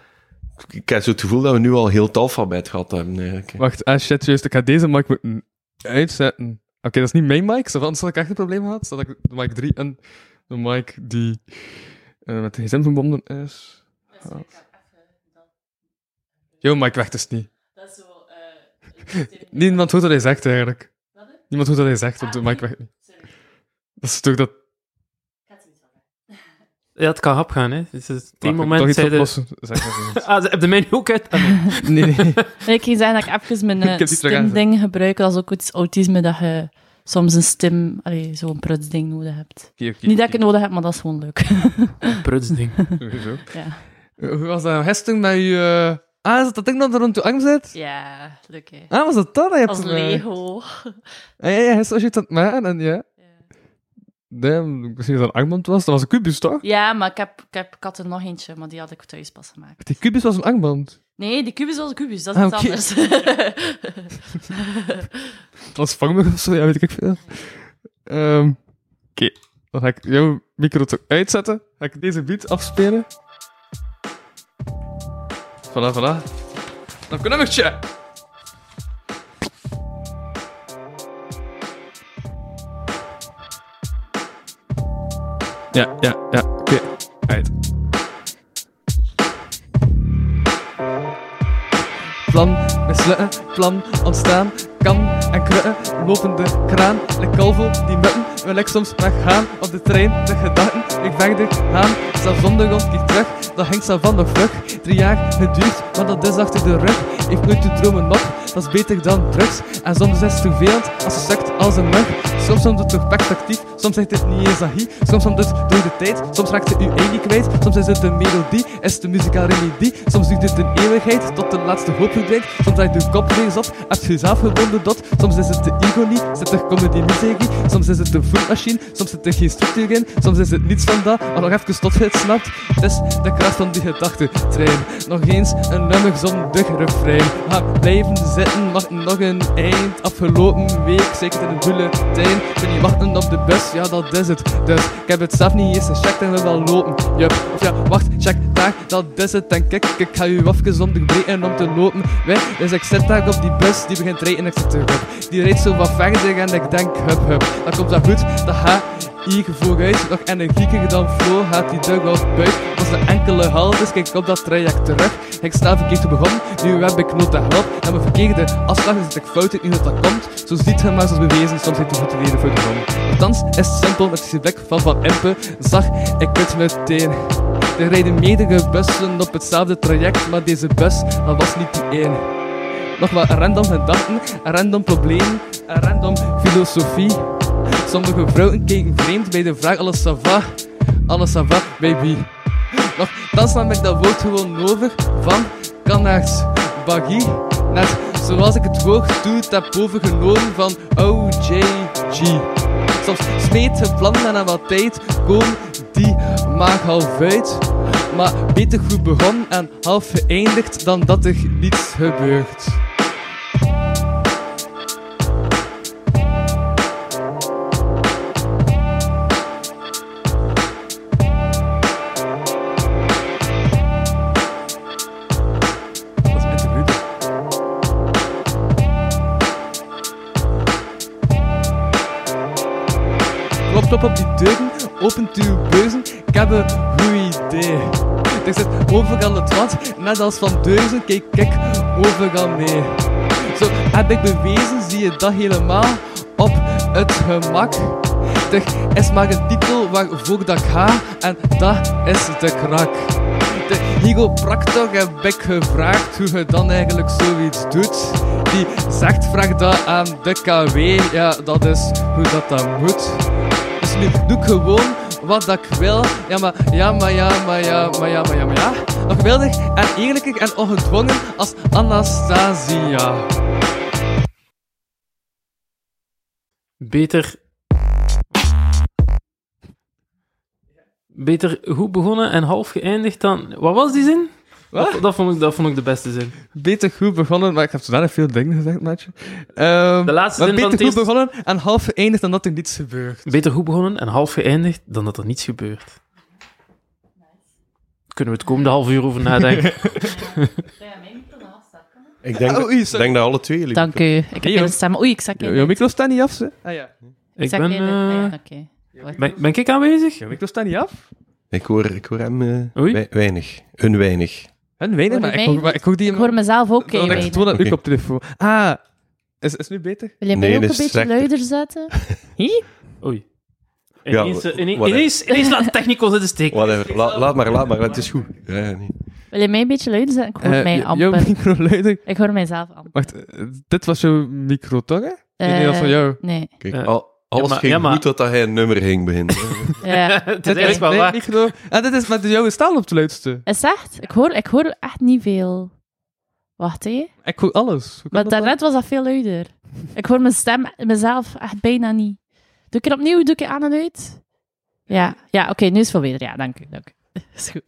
ik heb zo het gevoel dat we nu al heel het alfabet gehad hebben, eigenlijk. Wacht, ah shit, juist. Ik ga deze mic moeten uitzetten. Oké, dat is niet mijn mic, anders had ik echt een probleem gehad. Dat ik de mic 3 en de mic die eh, met de gsm verbonden is. Jouw mic weg dus niet. Dat is zo... eh, Niemand hoort wat hij zegt, eigenlijk. Niemand hoort wat hij zegt, want de mic weg niet. Dat is toch dat... ja, het kan hap gaan, hè. Het is het een toch moment iets zei de... Ah, ze hebben de mij nu ook uit... Ah, nee. Nee, nee. Ik ging zeggen dat ik even mijn Ik heb die terug stemding gebruik. Dat is ook iets autisme dat je soms een stem, zo'n prutsding nodig hebt. Oké, oké, Niet dat ik het nodig heb, maar dat is gewoon leuk. Prutsding. Sowieso. ja. Eh, Hoe was dat gisteren met je... Ah, is dat dat ding dat er rond je arm zit? ja, leuk hè. Ah, was dat dat? dat je hebt Als gemaakt? Lego. Ah, ja, ja, was je het aan het maken en ja. Nee, misschien dat een armband was. Dat was een kubus, toch? Ja, maar ik, heb, ik, heb, ik had er nog eentje, maar die had ik thuis pas gemaakt. Die kubus was een armband. Nee, die kubus was een kubus, dat is Ah, iets anders. Dat was vangmug of zo, ja, weet ik veel. Ehm, Oké, dan ga ik jouw micro toch uitzetten. Ga ik deze beat afspelen. Voilà, voilà. Dan kunnen we. Ja, ja, ja, oké. Uit. Plan mislukken, plan ontstaan, kan en krukken, lopende kraan, like kalvo die mutten, wil ik soms weggaan op de trein, de gedachten, ik verder gaan, zelfs zonder rond die terug, dat hangt van nog vlug, drie jaar geduurd, maar dat is achter de rug, heeft nooit te dromen op, dat is beter dan drugs, en soms is het vervelend, als ze sukt als een mug, Soms soms het toch perspectief, soms zegt het niet eens agie. Soms soms het door de tijd, soms raakt ze uw eigen kwijt. Soms is het een melodie, is het muzikale remedie. Soms duurt het een eeuwigheid, tot de laatste hoop verdwijnt. Soms draait de kop weer op, heb je zelf gebonden dot. Soms is het de ego niet, zit er comedy muziek Soms is het een voetmachine, soms zit er geen structuur in. Soms is het niets van dat, maar nog even tot je het snapt. Het is de kracht van die gedachte, trein. Nog eens een nummer zonder refrein. Ga blijven mag nog een eind. Afgelopen week, zeker in een bulletin. Ben je wachten op de bus, ja dat is het. Dus ik heb het zelf niet eens gecheckt en we wel lopen. Yup, of ja, wacht, check daar, dat is het. En kijk, ik ga u even onderbreken om te lopen. Weg, dus ik zit daar op die bus, die begint rijden en ik zit terug. Die rijdt zo wat verder en ik denk, hup hup. Dan komt dat goed, dat gaat hier vooruit, nog energieker dan voor, gaat die dug op buik. Was een enkele halt, dus kijk op dat traject terug. Ik sta verkeerd begonnen, nu heb ik nood hulp. En mijn verkeerde afslag zit ik fout in dat, dat komt. Zo ziet je maar zoals bewezen, soms heeft de reden voor de grond. Althans is simpel, met die blik van Van Impe, zag ik het meteen. Er rijden meerdere bussen op hetzelfde traject, maar deze bus, dat was niet die. Nog wat random gedachten, random problemen, random filosofie. Sommige vrouwen kijken vreemd bij de vraag alles ça va, alles ça va, baby. Nog, dan nam ik dat woord gewoon over van Canaars baggy. Net zoals ik het woord doet heb overgenomen van OJG. Soms smeet je plannen en na wat tijd komen die maar half uit. Maar beter goed begonnen en half geëindigd dan dat er niets gebeurt. Klop, op die deuren, opent uw beuzen, ik heb een goed idee. Er zit overal het wat, net als van deuzen, kijk ik overal mee. Zo heb ik bewezen, zie je dat helemaal op het gemak. Er is maar een titel waarvoor dat ik ga, en dat is de krak. De chiropractor heb ik gevraagd hoe je dan eigenlijk zoiets doet. Die zegt, vraag dat aan de KW, ja, dat is hoe dat dan moet. Nu doe ik gewoon wat dat ik wil. Ja, maar ja, maar ja, maar ja, maar ja, maar ja, maar ja. Nog en eerlijker en ongedwongen als Anastasia. Beter. Beter goed begonnen en half geëindigd dan. Wat was die zin? Wat? Dat, dat, vond ik, dat vond ik de beste zin. Beter goed begonnen, maar ik heb zodanig veel dingen gezegd, maatje. Ehm, De laatste zin beter goed begonnen en half geëindigd dan dat er niets gebeurt. Beter goed begonnen en half geëindigd dan dat er niets gebeurt. Kunnen we het komende half uur over nadenken? Ik denk, Oh, dat, sorry. denk dat alle twee jullie... Dank u. Ik heb Hey, geen stem. Oei, ik zak Je, in. je micro staat niet af, ze? Ah ja. ik ben, eh, Oké. ben. Ben ik aanwezig? Je micro staat niet af? Ik hoor, ik hoor hem eh, weinig. Een weinig. En weinig, maar ik hoor, maar ik hoor die... Ik hoor mezelf ook Dan ik gewoon een op telefoon. Ah, is, is het nu beter? Wil je mij Nee, ook een beetje slechter. luider zetten? Hi? Oei. Ja, Ineens, eh, ineens, whatever. ineens, ineens laat de technicus in de steek. Whatever. La- laat maar, laat maar. Het is goed. Ja, ja, nee. Wil je mij een beetje luider zetten? Ik hoor Eh, mij j- jouw amper. micro luider. Ik hoor mijzelf amper. Wacht, eh, dit was jouw micro toch, hè? nee, dat was van jou. Nee. Kijk, Ja. al, alles maar- ging ja, maar- goed dat hij een nummer ging beginnen. Ja. het is wel nee, waar. micro. Ah, dit is met jouw staan op de luidste. Is echt? Ik hoor, ik hoor echt niet veel. Wacht, hé. Ik hoor alles. Maar daarnet was dat veel luider. Ik hoor mijn stem, mezelf echt bijna niet. Doe ik het opnieuw? Doe ik het aan en uit? Ja, ja oké, nu is het veel beter. Ja, dank u. Dank u. Is goed.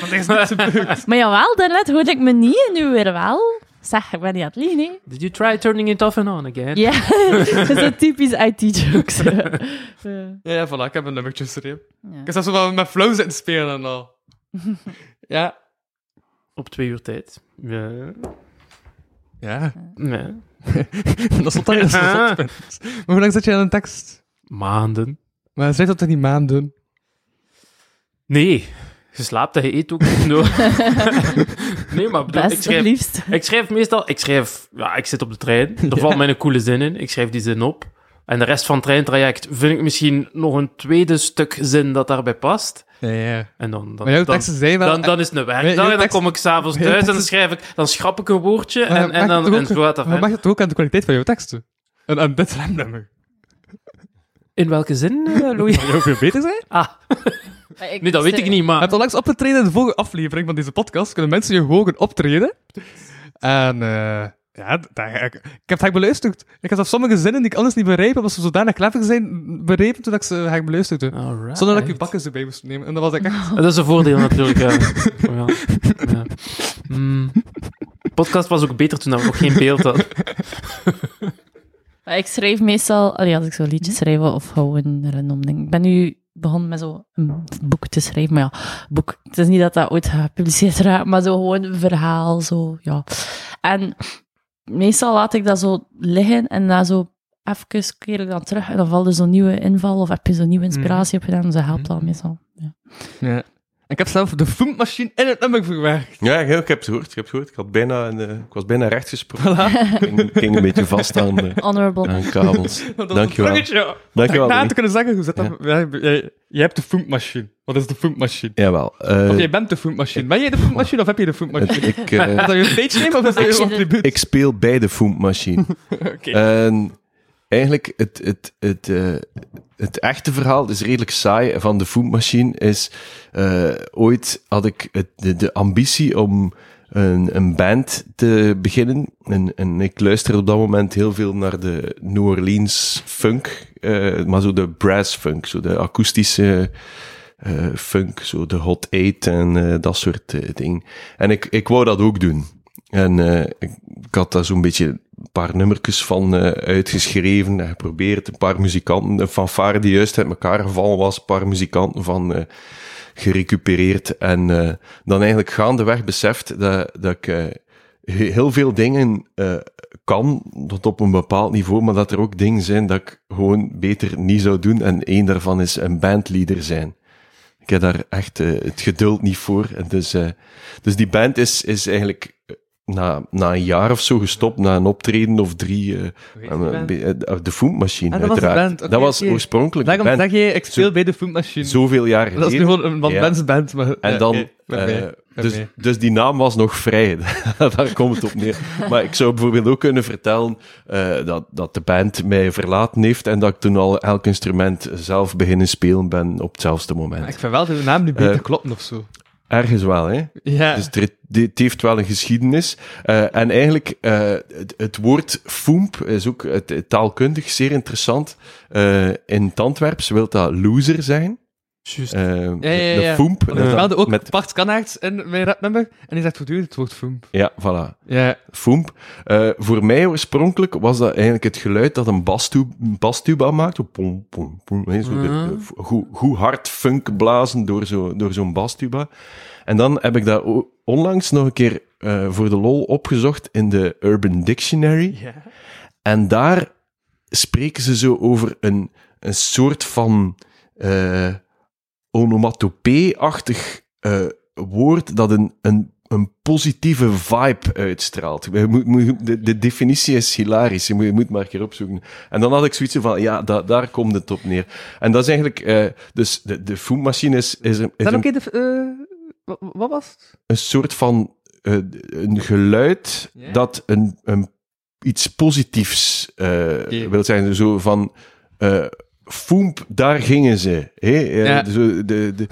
Wat is dit gebeurd? Maar jawel, daarnet hoorde ik me niet en nu weer wel. Zeg, ik ben niet aan het hè? Did you try turning it off and on again? Ja, dat is een typisch IT-jokes. Ja. Ja, ja, voilà, ik heb een nummertje. Ja. Ik zat zo wel met flow zitten spelen en al. ja. Op twee uur tijd. Ja. Ja. Nee. dat dan in een. Maar hoe lang zit je aan een tekst? Maanden. Maar schrijf dat toch niet maanden? Nee. Je slaapt en je eet ook niet. No. nee, maar bedoel, ik schrijf, liefst. ik schrijf meestal... Ik schrijf... Ja, ik zit op de trein. Er valt mij een coole zin in. Ik schrijf die zin op. En de rest van het treintraject vind ik misschien nog een tweede stuk zin dat daarbij past. Ja, ja. En dan... dan Maar jouw dan, teksten zijn wel... dan, dan is het een werkdag en dan kom ik s'avonds thuis en dan schrijf ik... Dan schrap ik een woordje en, en dan... het En zo gaat dat Maar mag het ook aan de kwaliteit van jouw teksten? En aan dit remnummer. In welke zin, eh, Louis? Zou je ook weer beter zijn? Ah, nee, dat weet ik niet, Je maar... hebt al langs opgetreden in de volgende aflevering van deze podcast. Kunnen mensen je horen optreden. En eh, ja, ik, ik heb het beluisterd. Ik had zelfs sommige zinnen die ik anders niet begreep, omdat ze zodanig clever zijn, begrepen toen ik ze heb beluisterde. Alright. Zonder dat ik je bakkers erbij moest nemen. En dat was ik echt... Dat is een voordeel natuurlijk. Ja. ja. ja. Mm. De podcast was ook beter toen we nog geen beeld hadden. Maar ik schrijf meestal, als ik zo'n liedje schrijf of gewoon een random ding. Ik ben nu begonnen met zo'n boek te schrijven, maar ja, boek. Het is niet dat dat ooit gepubliceerd raakt, maar zo gewoon een verhaal, zo, ja. En meestal laat ik dat zo liggen en na zo even keer ik dan terug en dan valt er zo'n nieuwe inval of heb je zo'n nieuwe inspiratie op gedaan, dus dat helpt al meestal. Ja. Ja. Ik heb zelf de funkmachine in het nummer verwerkt. Ja, ik heb het gehoord. Ik heb het gehoord. Ik, had bijna een, eh, ik was bijna rechtgesproken. Ik ging, ik ging een beetje vast aan, de, Honorable. aan kabels. Dankjewel. Dankjewel. Na te kunnen zeggen, hoe zit dat? Ja. jij- jij hebt de funkmachine. Wat is de funkmachine? Jawel. eh, Of jij bent de funkmachine. Ben jij de funkmachine of heb je de funkmachine? ik, eh, Is dat je stage name of is dat je ik speel bij de Foomp-machine. Oké. En eigenlijk, het, het, het, eh, het echte verhaal is redelijk saai van de Foodmachine. Is, eh, ooit had ik het, de, ambitie om een, een band te beginnen. En, en ik luisterde op dat moment heel veel naar de New Orleans funk. eh, maar zo de brass funk, zo de akoestische funk, zo de hot eight en dat soort dingen. En ik, ik wou dat ook doen. En ik, ik had daar zo'n beetje een paar nummertjes van eh, uitgeschreven en geprobeerd. Een paar muzikanten, een fanfare die juist uit elkaar gevallen was, een paar muzikanten van eh, gerecupereerd. En eh, dan eigenlijk gaandeweg beseft dat, dat ik he- heel veel dingen kan, tot op een bepaald niveau, maar dat er ook dingen zijn dat ik gewoon beter niet zou doen. En één daarvan is een bandleader zijn. Ik heb daar echt het geduld niet voor. En dus, dus die band is, is eigenlijk na, na een jaar of zo gestopt, na een optreden of drie. eh, eh, eh, de Ah, was de uiteraard. Oké, dat was oké. oorspronkelijk de Daarom band. zeg je, ik speel Zo- bij de funkmachine. Zoveel jaar geleden. Dat is nu gewoon een Ja. one-bands band. Maar, En dan, dus, dus die naam was nog vrij. Daar komt het op neer. Maar ik zou bijvoorbeeld ook kunnen vertellen dat, dat de band mij verlaten heeft en dat ik toen al elk instrument zelf beginnen spelen ben op hetzelfde moment. Ik vind wel dat de naam nu beter kloppen of zo. Ergens wel, hè? Ja. Dus dit heeft wel een geschiedenis. Eh, en eigenlijk, eh, het, het woord foemp is ook het, het taalkundig zeer interessant. Eh, in het Antwerps wil dat loser zijn. Juist. Eh, ja, ja, De foemp. Want dat speelde ook met, Bart Kanaerts in mijn rapnummer en die zegt voortdurend het woord foemp. ja, voilà. Ja. Foemp. Eh, voor mij oorspronkelijk was dat eigenlijk het geluid dat een bastu- een bastuba maakt. Pom, pom, pom, zo de- goed, goed hard funk blazen door, zo, door zo'n bastuba. En dan heb ik dat onlangs nog een keer eh, voor de lol opgezocht in de Urban Dictionary. ja. En daar spreken ze zo over een, een soort van eh onomatopee-achtig eh, woord dat een, een, een positieve vibe uitstraalt. De, de definitie is hilarisch, je moet, je moet maar een keer opzoeken. En dan had ik zoiets van, ja, da- daar komt het op neer. En dat is eigenlijk, eh, dus de, de foodmachine is, is, een, is Dan een, oké, de... eh, wat, was het? een soort van een geluid dat een, een, iets positiefs eh, wil zijn. Zo van, eh foemp, daar gingen ze. Hè? Eh, Ja. de, de,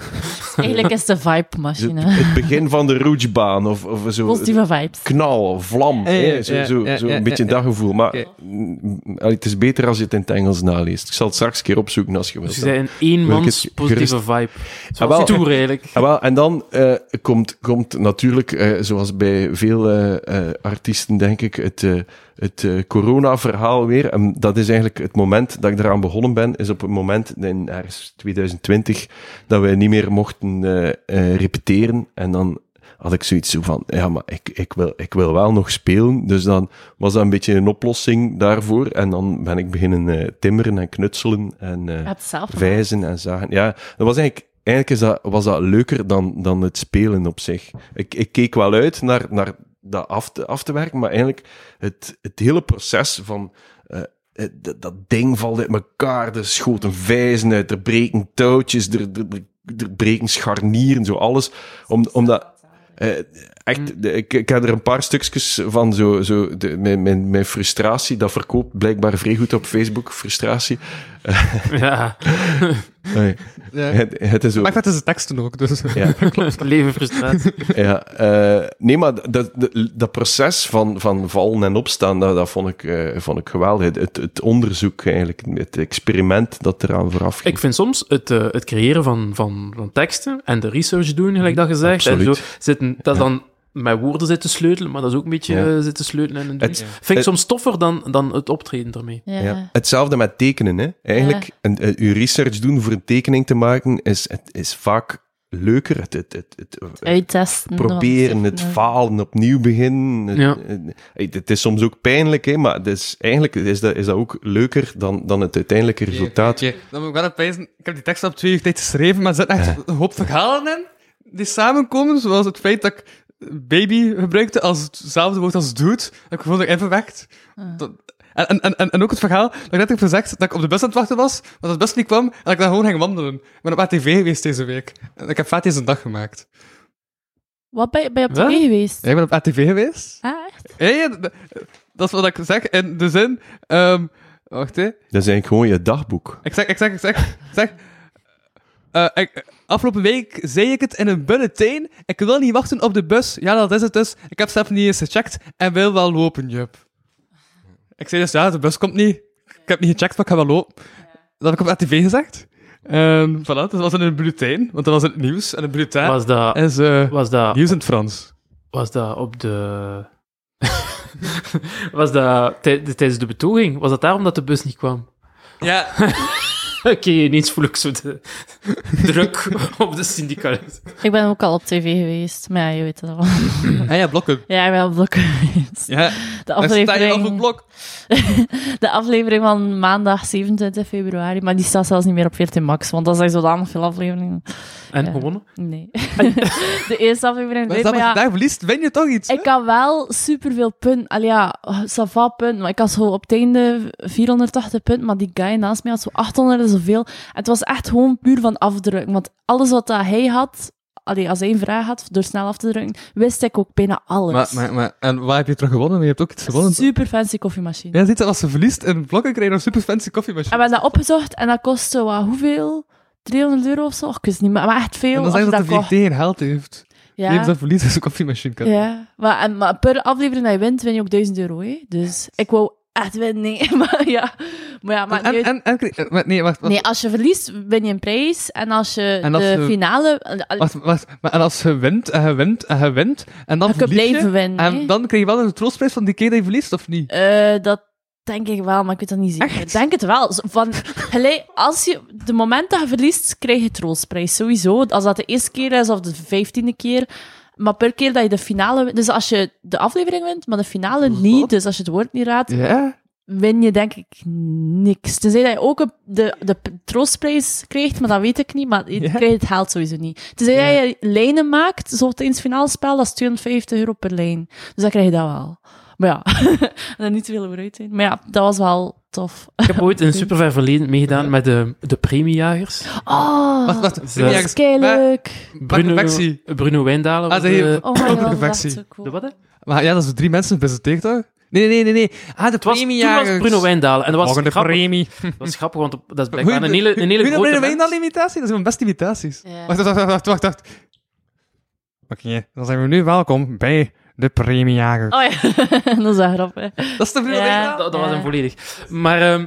Eigenlijk is de vibe-machine. het begin van de routebaan of, of zo. Positieve vibes. Knal, vlam, hè, zo, ja, zo, ja, zo ja, een beetje ja, dat gevoel. Maar mm, het is beter als je het in het Engels naleest. Ik zal het straks een keer opzoeken als je wilt. Dus je zei een eenmans positieve vibe. Ah, wel. Zoals tour eigenlijk. Ah, wel, en dan eh, komt, komt natuurlijk, eh, zoals bij veel eh, eh, artiesten, denk ik, het, eh, het eh, corona-verhaal weer. En dat is eigenlijk het moment dat ik eraan begonnen ben, is op het moment in ergens 2020 dat we niet meer mochten eh, eh, repeteren. En dan had ik zoiets zo van, ja, maar ik, ik, wil, ik wil wel nog spelen. Dus dan was dat een beetje een oplossing daarvoor. En dan ben ik beginnen eh, timmeren en knutselen en... wijzen en zagen. Ja, dat was eigenlijk, eigenlijk is dat, was dat leuker dan, dan het spelen op zich. Ik, ik keek wel uit naar, naar dat af te, af te werken, maar eigenlijk het, het hele proces van dat, dat ding valt uit elkaar, er schoten vijzen uit, er breken touwtjes, er, er, er breken scharnieren, zo alles. Om, omdat, eh, echt, de- ik, ik heb er een paar stukjes van zo, zo de, mijn, mijn, mijn frustratie, dat verkoopt blijkbaar vrij goed op Facebook, frustratie. Ja, Nee. Ja. Het, het is ook... Maar ik weet de teksten ook, dus... Ja. leven frustratie. Ja, eh, nee, maar dat, dat, dat proces van, van vallen en opstaan, dat, dat vond, ik, eh, vond ik geweldig. Het, het, het onderzoek eigenlijk, het experiment dat eraan vooraf ging. Ik vind soms het, eh, het creëren van, van, van teksten en de research doen, gelijk dat gezegd, en Absoluut. zo zitten, dat is dan met woorden zitten sleutelen, maar dat is ook een beetje Ja. eh, zitten sleutelen en een Het- doen. Vind ik het- soms toffer dan, dan het optreden ermee. Ja. Ja. Hetzelfde met tekenen. Hè. Eigenlijk, een, een, uw research doen voor een tekening te maken, is, het is vaak leuker. Het, het, het, het- Uittesten. proberen, het falen, opnieuw beginnen. Het, Ja. het, het is soms ook pijnlijk, hè, maar het is, eigenlijk is dat, is dat ook leuker dan, dan het uiteindelijke resultaat. Oké, dan moet ik wel pijzen. Ik heb die tekst op twee uur tijd geschreven, maar er zitten echt een hoop verhalen in die samenkomen, zoals het feit dat ik baby gebruikte als hetzelfde woord als dude. Dat ik gevoel dat ik even wekt. Dat- En, en, en, en ook het verhaal dat ik net heb gezegd dat ik op de bus aan het wachten was, maar dat de bus niet kwam en dat ik dan gewoon ging wandelen. Ik ben op ATV geweest deze week. En ik heb vet deze dag gemaakt. Wat ben je, ben je op Wat? tv geweest? Ja, ik ben op ATV geweest. Ah, echt? Ja, ja, dat is wat ik zeg in de zin... ehm wacht, hè. Dat is eigenlijk gewoon je dagboek. Ik zeg, ik zeg, ik zeg, ik zeg. Eh, ik, afgelopen week zei ik het in een bulletin. Ik wil niet wachten op de bus. Ja, dat is het dus. Ik heb zelf niet eens gecheckt en wil wel lopen, Jup. Ik zei dus, ja, de bus komt niet. Ik heb niet gecheckt, maar ik ga wel lopen. Dat heb ik op ATV gezegd. En voilà, dat was in een bulletin, want dat was het nieuws. En een bulletin Was dat, is eh, was dat, nieuws in het Frans. was dat op de... was dat tij- tijdens de betoging? Was dat daarom dat de bus niet kwam? Ja, Oké, ineens voel ik zo de druk op de syndicalist. Ik ben ook al op tv geweest, maar ja, je weet het al. en ja, blokken. Ja, ik ben op blok geweest. Ja, De daar sta je al op het aflevering, blok. de aflevering van maandag 27 februari, maar die staat zelfs niet meer op 14 max, want dat zijn zodanig veel afleveringen. En Ja. gewonnen? Nee. de eerste aflevering, Maar weet dat maar je ja, daar verliest, win je toch iets? hè? ik had wel superveel punten. Allee, ja, ça va punten, maar ik had zo op het einde 480 punten, maar die guy naast mij had zo 800 en zoveel. En het was echt gewoon puur van afdrukken, want alles wat dat hij had, allee, als hij een vraag had, door snel af te drukken, wist ik ook bijna alles. Maar, maar, maar, en waar heb je terug gewonnen? Je hebt ook iets gewonnen. Super fancy koffiemachine. Ja, ziet je, als ze verliest in blokken, krijg je een super fancy En koffiemachine. we hebben dat opgezocht en dat kostte wat, hoeveel? 300 euro of zo? Ik wist niet, maar, maar echt veel. En dan als je je dat de. VT geen geld heeft. Ja. Ja. dat verlies is een koffiemachine. kan. Ja, maar, en, maar per aflevering dat je wint, win je ook 1000 euro. Hè? Dus ik wou echt winnen, nee. Maar ja, maar ja, maar En, en, en, en- maar nee, wacht, wacht, Nee, als je verliest, win je een prijs. En als je En als de je- finale... wacht, wacht, maar en als je wint, en je wint, en je wint, en dan je blijven winnen. en dan krijg je wel een troostprijs van die keer dat je verliest, of niet? Eh, dat denk ik wel, maar ik weet dat niet zeker. Ik denk het wel. Van, gelijk, als je, de moment dat je verliest, krijg je troostprijs. Sowieso. Als dat de eerste keer is of de vijftiende keer. Maar per keer dat je de finale. Dus als je de aflevering wint, maar de finale niet, dus als je het woord niet raadt, Ja. win je denk ik niks. Tenzij dat je ook de, de troostprijs krijgt, maar dat weet ik niet. Maar je Ja. krijgt het geld sowieso niet. Tenzij dat je lijnen maakt, zo tijdens het finale spel, dat is 250 euro per lijn. Dus dan krijg je dat wel. Maar ja, en niet te veel over uit zijn. Maar ja, dat was wel tof. Ik heb ooit in een super ver verleden meegedaan met de, de premiejagers. Oh, wacht. Ze- dat is leuk. Bruno. Bruno Wijndalen Ah, de... Oh my god, dat is zo cool. De wat? Maar ja, dat is drie mensen gepresenteerd, toch? Nee, nee, nee, nee. Ah, de Het was, toen was premiejagers. Bruno Wijndalen. En dat was grappig. premie. Dat was grappig, want dat is blijkbaar een hele, een hele grote noem je mens. dan imitatie? Dat zijn mijn beste imitaties. Wacht, wacht, wacht, wacht. wacht. Oké, dan zijn we nu welkom bij de premiejagers. Oh ja, dat is wel grappig. Dat is de Ja. Dat, dat was hem volledig. Maar ehm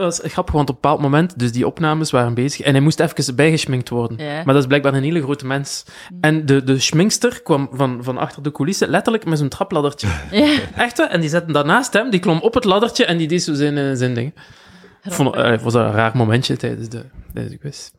dat was grappig, want op een bepaald moment, dus die opnames waren bezig, en hij moest even bijgeschminkt worden. Ja. Maar dat is blijkbaar een hele grote mens. En de, de schminkster kwam van, van achter de coulissen, letterlijk met zo'n trapladdertje. Ja, Echt, hè? En die zette daarnaast hem, die klom op het laddertje en die deed zo zijn, eh, zijn ding. Ik vond het was een raar momentje tijdens de, tijdens de quiz.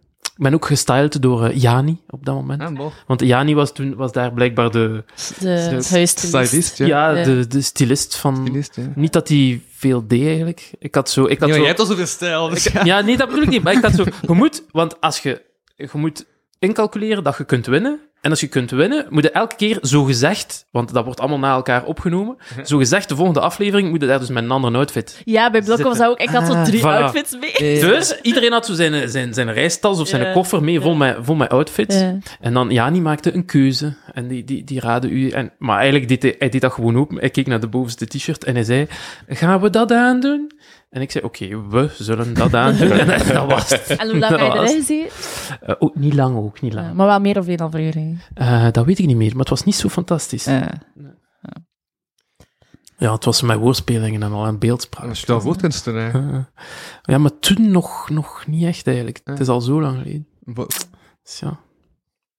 Ik ben ook gestyled door eh, Jani op dat moment. Ah. Want Jani was toen was daar blijkbaar de, de. Stylist, ja. ja. Ja. De, de stylist van... Stylist, ja. Niet dat hij veel deed, eigenlijk. Ik had zo... Ik had zo jij hebt al zoveel stijl. Dus ja. ja, nee, dat bedoel ik niet. Maar ik had zo... Je moet... Want als je... Je moet incalculeren dat je kunt winnen. En als je kunt winnen, moet je elke keer zo gezegd... Want dat wordt allemaal na elkaar opgenomen. Zo gezegd, de volgende aflevering moet je daar dus met een andere outfit. Ja, bij Blokken was dat ook. Ik had zo drie voilà. outfits mee. Dus iedereen had zo zijn, zijn, zijn reistas of zijn Ja. koffer mee, vol met, vol met outfits. En dan, Jani maakte een keuze. En die, die, die raadde u. En, maar eigenlijk deed hij, hij deed dat gewoon ook. Hij keek naar de bovenste t-shirt en hij zei: Gaan we dat aandoen? En ik zei, oké, we zullen dat aandoen. En dat was het. En hoe lang Dat heb je erin gezeten? Eh, ook niet lang, ook niet lang. Maar wel meer of één aflevering. Eh, dat weet ik niet meer, maar het was niet zo fantastisch. Ja, het was met woordspelingen en al en beeldspraak. Dat is wel woordkunstenaar. Eh, ja, maar toen nog, nog niet echt eigenlijk. Het is al zo lang geleden. Dus ja.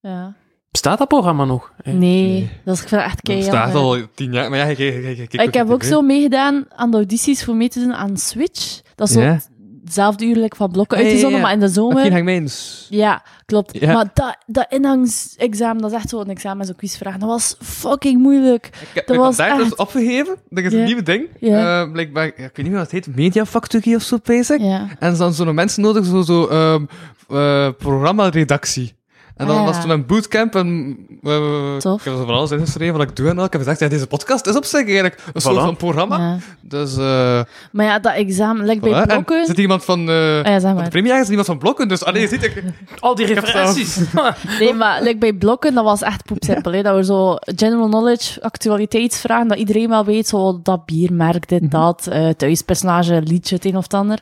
Ja. Bestaat dat programma nog? Eh, Nee, dat is ik vind het echt Dat keihard. staat al tien jaar, maar ja, je, je kijkt Ik heb ook zo meegedaan aan de audities voor mee te doen aan Switch. Dat is zo Ja. hetzelfde uurlijk van blokken uit te ja, ja. zonnen, maar in de zomer... geen hangmijns? Ja, klopt. Ja. Maar dat, dat inhangsexamen, dat is echt zo'n examen, zo'n quizvraag. Dat was fucking moeilijk. Ik heb Dat ik was dus echt- opgegeven. Dat is een nieuwe ding. Eh, blijkbaar, ja, ik weet niet meer wat het heet, Mediafactory of zo, basic. En dan zo'n mensen nodig, zo, zo ehm eh, programmaredactie. En dan Ah, was toen een bootcamp en eh, Tof. ik heb zo van alles ingeschreven wat ik doe en al. Ik heb gezegd, ja, deze podcast is op zich eigenlijk een soort van programma. Ja. Dus, eh Maar ja, dat examen, like bij. En blokken... zit iemand van, eh Ah ja, zeg de maar. première, is iemand van Blokken, dus allee, je ziet, ik, Al die referenties. Nee, maar like bij blokken, dat was echt poepsimpel. hè. Dat we zo general knowledge, actualiteitsvragen, dat iedereen wel weet, zo dat biermerk, dit, dat, eh thuispersonage, liedje, het een of het ander.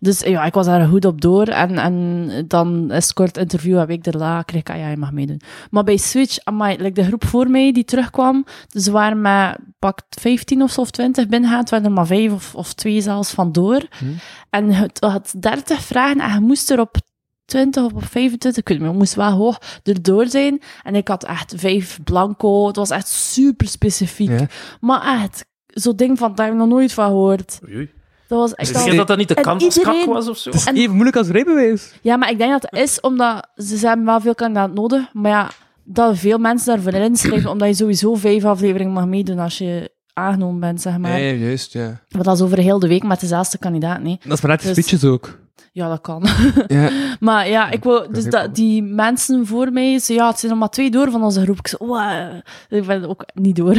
Dus ja, ik was daar goed op door. En, en dan is het kort interview, een week erna kreeg ik, ah ja, je mag meedoen. Maar bij Switch, amai, like de groep voor mij die terugkwam, dus ze waren met pak 15 of zo, of 20 binnengegaan. Het waren er maar 5 of, of 2 zelfs vandoor. En het had 30 vragen en je moest er op 20 of op 25, ik weet niet moest wel hoog erdoor zijn. En ik had echt vijf blanco. Het was echt super specifiek. Ja. Maar echt, zo'n ding van, daar heb ik nog nooit van gehoord. Oei, oei. Dat was echt Zeg al... je dat dat niet de iedereen- was of zo? het is En- even moeilijk als rijbewijs. Ja, maar ik denk dat het is omdat ze, hebben wel veel kandidaten nodig. Maar ja, dat veel mensen daarvoor inschrijven, omdat je sowieso vijf afleveringen mag meedoen als je aangenomen bent, zeg maar. Nee, juist, ja. Maar dat is over heel de week met dezelfde kandidaat, nee. Dat is maar net die Dus- speeches ook. Ja, dat kan. Ja. Maar ja, ik wou, dus dat, die mensen voor mij, ze, ja, het zijn er maar twee door van onze groep. Ik, zo, wow, ik ben ook niet door.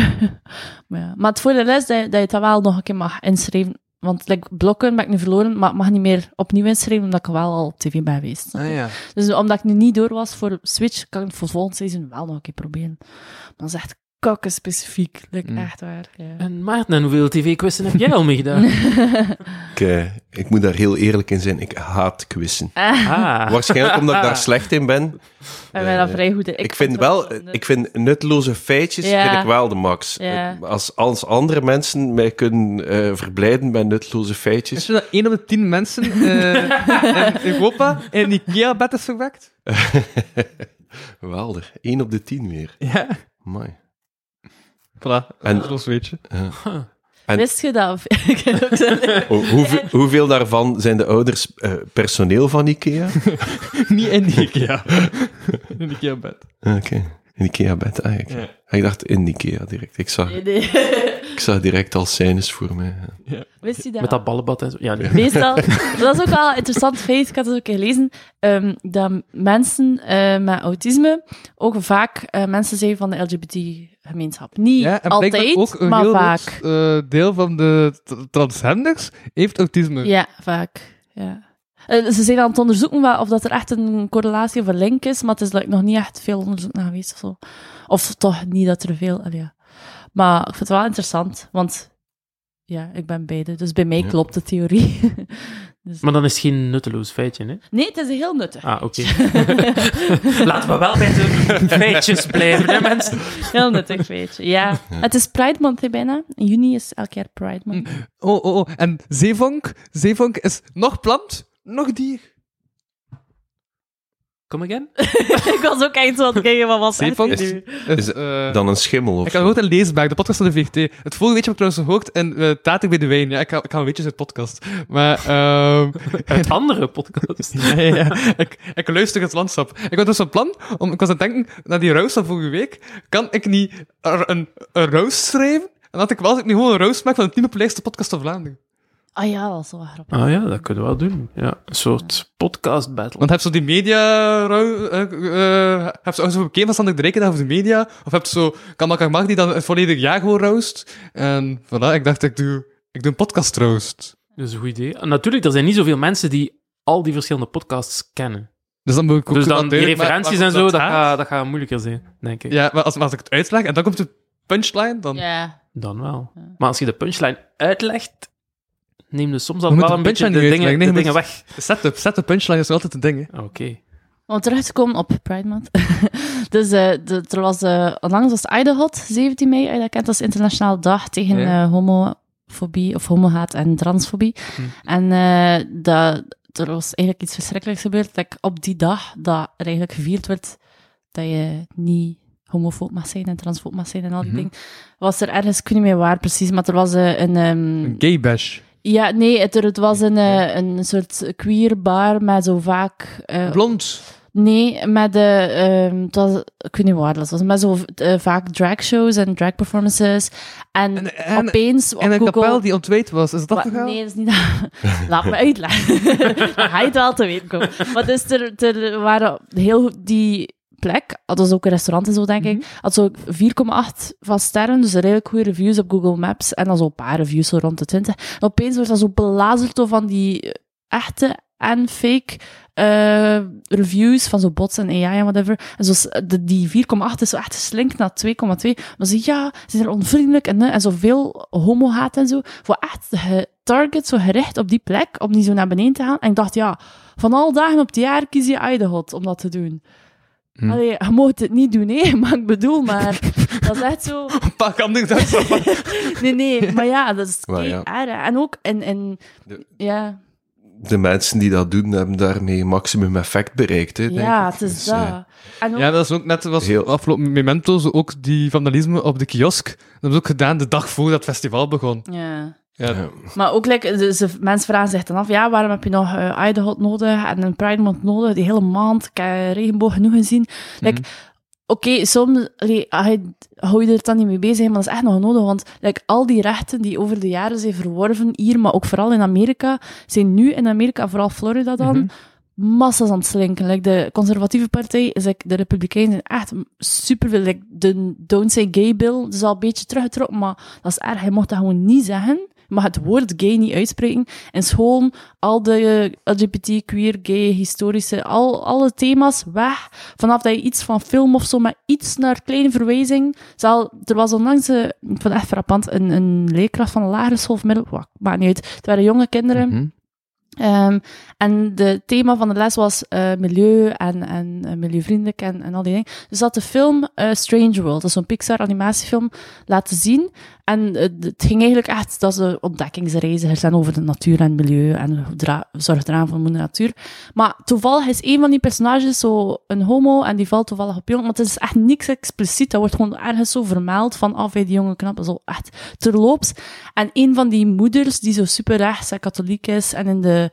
maar, ja. maar het voordeel is dat je, dat je het wel nog een keer mag inschrijven. Want like, blokken ben ik nu verloren, maar ik mag niet meer opnieuw inschrijven, omdat ik wel al op tv ben geweest. Ah ja. Dus omdat ik nu niet door was voor Switch, kan ik het voor volgend seizoen wel nog een keer proberen. Maar dat is echt kakken specifiek. Like, Mm. Echt waar. Ja. En Maarten, en hoeveel tv-quizzen heb jij al meegedaan? Ik, eh, ik moet daar heel eerlijk in zijn. Ik haat quizzen. Ah. Waarschijnlijk omdat ik daar slecht in ben. Ik ben Eh, vrij goed in. Ik, vind wel, ik vind nutteloze feitjes Ja. vind ik wel de max. Ja. Eh, Als, als andere mensen mij kunnen eh, verblijden met nutteloze Is feitjes. je dat één op de tien mensen eh, in Europa in een IKEA-bed is verwekt? Geweldig. 1 op de 10 weer. Ja. Mooi. Voilà, En- dat weet je. En- Wist je dat? Ik heb ook zo- Hoe- hoeveel, hoeveel daarvan zijn de ouders eh, personeel van IKEA? Niet in die IKEA. in IKEA-bed. Oké. In IKEA-bed eigenlijk. Ja. Ik dacht in IKEA direct. Ik zag, Nee, nee. ik zag direct al scènes voor mij. Wist je dat? Met dat ballenbad en zo. Ja, nee. Meestal, dat is ook wel een interessant feit, ik had het ook gelezen, ehm, dat mensen eh, met autisme ook vaak eh, mensen zijn van de LGBT-gemeenschap. Niet Ja, en altijd, ook een maar heel vaak. groot eh, deel van de transgenders heeft autisme. Ja, vaak. Ja. Eh, ze zijn aan het onderzoeken of dat er echt een correlatie of een link is, maar het is like, nog niet echt veel onderzoek naar geweest of zo. Of toch niet dat er veel... allee, ja. Maar ik vind het wel interessant, want ja, ik ben beide. Dus bij mij Ja. klopt de theorie. dus, Maar dan is het geen nutteloos feitje, hè? nee, het is heel nuttig. Ah, oké. Laten we wel bij de feitjes blijven, hè, mensen? Heel nuttig feitje. Ja. Het is Pride Month hè, bijna. In juni is elk jaar Pride Month. Oh, oh, oh. En zeevonk, zeevonk is nog plant, nog dier. Come again? ik was ook aan het kijken, wat was het is, nu? is, eh, Dan een schimmel of ik had gehoord in Leesbaak, de podcast van de VRT. Het volgende weetje heb ik trouwens gehoord in uh, bij de Wijn. Ja, ik ga, ik ga een weetjes uit podcast. Maar, ehm Uit andere podcast. ja, ja, ja. Ik, ik luister het landschap. Ik was dus van plan, om, ik was aan het denken, naar die roast van vorige week, kan ik niet er een, een roast schrijven? En dat ik wel, als ik nu gewoon een roast maak van de tien populairste podcast van Vlaanderen. Ah ja, dat is wel grappig. Ah ja, dat kunnen we wel doen. Ja, een soort podcast battle. Want heb je zo die media... eh, eh, heb je zo bekend van Sander de Rijken over de media? Of heb je zo Kan Mag die dan het volledig jaar gewoon roast? En voilà, ik dacht, ik doe, ik doe een podcast roast. Dat is een goed idee. En natuurlijk, er zijn niet zoveel mensen die al die verschillende podcasts kennen. Dus dan moet ik ook Dus dan die referenties en zo, dat gaat. gaat, dat gaat moeilijker zijn, denk ik. Ja, maar als, maar als ik het uitleg en dan komt de punchline, dan... Ja. Dan wel. Ja. Maar als je de punchline uitlegt, neem dus soms al wel een beetje de dingen, de weg. De setup, setup punchline is altijd een ding. Ah, Oké. Om terug te komen op Pride Month. dus eh, de, er was uh, onlangs was Idehot, 17 mei, dat kent als internationale dag tegen eh, homofobie of homohaat en transfobie. Hm. En eh, dat, er was eigenlijk iets verschrikkelijks gebeurd. Dat ik op die dag dat er eigenlijk gevierd werd dat je niet homofoob mag zijn en transfoob mag zijn en al die Mhm. dingen, was er ergens, ik weet niet meer waar precies, maar er was eh, een... ehm, Een gay bash. Ja, nee, het, het was een, eh, een soort queer bar met zo vaak... eh, Blond. Nee, met de, ehm, het was, ik weet niet waar dat was, met zo eh, vaak dragshows en drag performances. En, En, en, opeens op en een Google... kapel die ontweet was. Is dat wel? Nee, dat is niet dat. Laat me uitleggen. Dan ga je het wel te weten komen. Maar dus er, er waren heel die plek, dat was ook een restaurant en zo, denk ik, had zo 4,8 van sterren, dus redelijk goede reviews op Google Maps, en dan zo een paar reviews zo rond de 20. En opeens werd dat zo belazerd door van die echte en fake eh, reviews van zo bots en AI en whatever. En zo, de, die 4,8 is zo echt geslinkt naar 2,2. Maar ze, ja, ze zijn onvriendelijk en, eh, en zoveel homo-haat en zo. Voor echt getarget, zo gericht op die plek, om die zo naar beneden te gaan. En ik dacht, ja, van alle dagen op het jaar kies je Idaho om dat te doen. Hm. Allee, je moet het niet doen, hè, maar ik bedoel, maar dat is echt zo... Pak anders dat zo. Nee, nee, maar ja, dat is ja. erg. En ook in, in De- ja, De mensen die dat doen, hebben daarmee maximum effect bereikt. Hè, denk ja, ik. het is Dus, dat. eh, En ook, Ja, dat is ook net zoals Heel- afgelopen Memento, zo ook die vandalisme op de kiosk. Dat hebben ze ook gedaan de dag voor dat festival begon. ja. Ja, ja. Maar ook, like, de, mensen vragen zich dan af, ja, waarom heb je nog eh Idaho nodig en een Pride Month nodig, die hele maand, ik heb regenboog genoeg gezien. Like, Oké, soms allee, ah, je- hou je er dan niet mee bezig, maar dat is echt nog nodig, want like, al die rechten die over de jaren zijn verworven hier, maar ook vooral in Amerika, zijn nu in Amerika, vooral Florida dan, Mhm. massa's aan het slinken. Like, de conservatieve partij, is, like, de republikeinen zijn echt superveel. Like, de Don't Say Gay bill is al een beetje teruggetrokken, maar dat is erg. Je mocht dat gewoon niet zeggen. Je mag het woord gay niet uitspreken. In school, al de LGBT, queer, gay, historische, al, alle thema's weg. Vanaf dat je iets van film of zo, met iets naar kleine verwijzing. Zal, er was onlangs, eh, ik vond het echt frappant, een, een leerkracht van een lagere school of middel, maakt niet uit. Het waren jonge kinderen. Mhm. Ehm, en het thema van de les was eh, milieu en, en eh, milieuvriendelijk en, al die dingen. Dus dat de film eh, Strange World, dat is zo'n Pixar animatiefilm, laten zien. En het ging eigenlijk echt, dat ze ontdekkingsreizigers zijn over de natuur en milieu en zorg eraan voor de natuur. Maar toevallig is een van die personages zo een homo en die valt toevallig op jong, maar het is echt niks expliciet. Dat wordt gewoon ergens zo vermeld van af, die jonge knap, zo echt terloops. En een van die moeders die zo super rechts en katholiek is en in de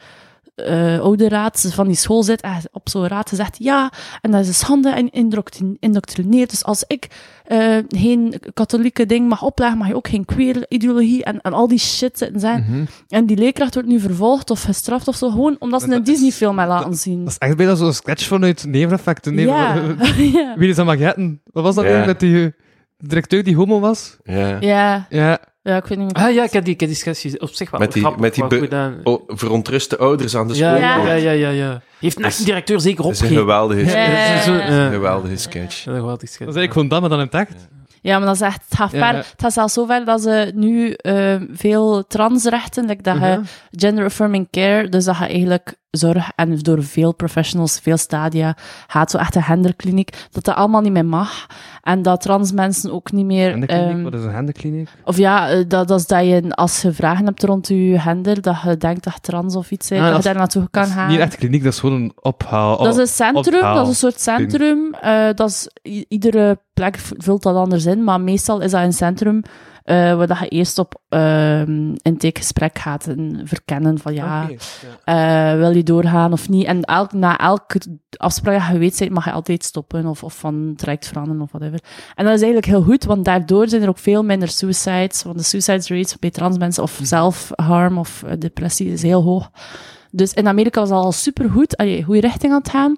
eh ouderraad van die school zit, en op zo'n raad gezegd, ja, en dat is een schande en indoctrin- indoctrineerd. Dus als ik eh, geen katholieke ding mag opleggen, mag je ook geen queer ideologie en, en al die shit zitten zijn. Mhm. En die leerkracht wordt nu vervolgd of gestraft of zo, gewoon omdat ze Dat een is- Disney-film hebben laten zien. Dat is echt bijna zo'n sketch vanuit Neveneffecten. Nee, ja. Wie is aan Manhattan? Wat was dat weer met die eh, directeur die homo was? Ja. ja, Ja, ja, ik weet niet meer. Ah ja, ik heb die, ik heb die sketches op zich wel Met die- grappig, met die be-. Oh, verontruste ouders aan de school. Ja, ja, Ja. ja, ja. Heeft een Dat echte is- directeur zeker Dat is een opgegeven. geweldige, Ja. Dat is zo- ja. een geweldige sketch. Ja, een geweldig dat sketch. is eigenlijk gewoon dat, maar dan in. Ja, maar dat is echt, het gaat Ja, ver. ja. Het gaat zelfs zo ver dat ze nu eh, veel transrechten, like dat je Mhm. gender affirming care, dus dat je eigenlijk zorg en door veel professionals, veel stadia, gaat zo echt een genderkliniek, dat dat allemaal niet meer mag. En dat trans mensen ook niet meer... Handenkliniek, ehm, wat is een handenkliniek? of ja, eh, dat, dat is dat je, als je vragen hebt rond je gender, dat je denkt dat je trans of iets bent, Ah, dat, je daar naartoe kan gaan. Niet echt kliniek, dat is gewoon een ophaal. Dat is een centrum, ophaal. dat is een soort centrum. eh, dat is, iedere plek vult dat anders in, maar meestal is dat een centrum eh, waar dat je eerst op ehm intakegesprek gaat en verkennen van ja, eh, wil je doorgaan of niet. En elk, na elke afspraak dat je weet bent, mag je altijd stoppen of, of van traject veranderen of whatever. En dat is eigenlijk heel goed, want daardoor zijn er ook veel minder suicides, want de suicide rates bij trans mensen of self-harm of eh, depressie is heel hoog. Dus in Amerika was dat al supergoed, allee, goede richting aan het gaan.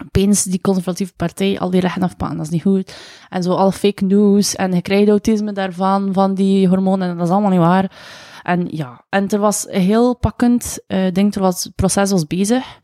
Opeens die conservatieve partij al die rechten afpakken, dat is niet goed. En zo alle fake news en je krijgt autisme daarvan, van die hormonen, en dat is allemaal niet waar. En ja, en er was heel pakkend, eh, ik denk er was, het proces was bezig.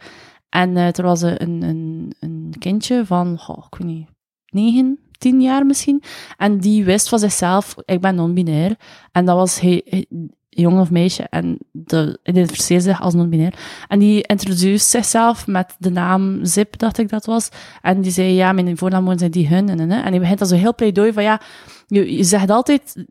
En eh, er was een, een, een kindje van, goh, ik weet niet, negen, tien jaar misschien. En die wist van zichzelf, ik ben non-binair. En dat was, hij, jongen of meisje en de identificeert zich als non-binair. En die introduceert zichzelf met de naam Zip, dacht ik dat was. En die zei, ja, mijn voornaamwoorden zijn die hun. En, en, die begint dan zo heel pleidooi van, ja, je, je zegt altijd,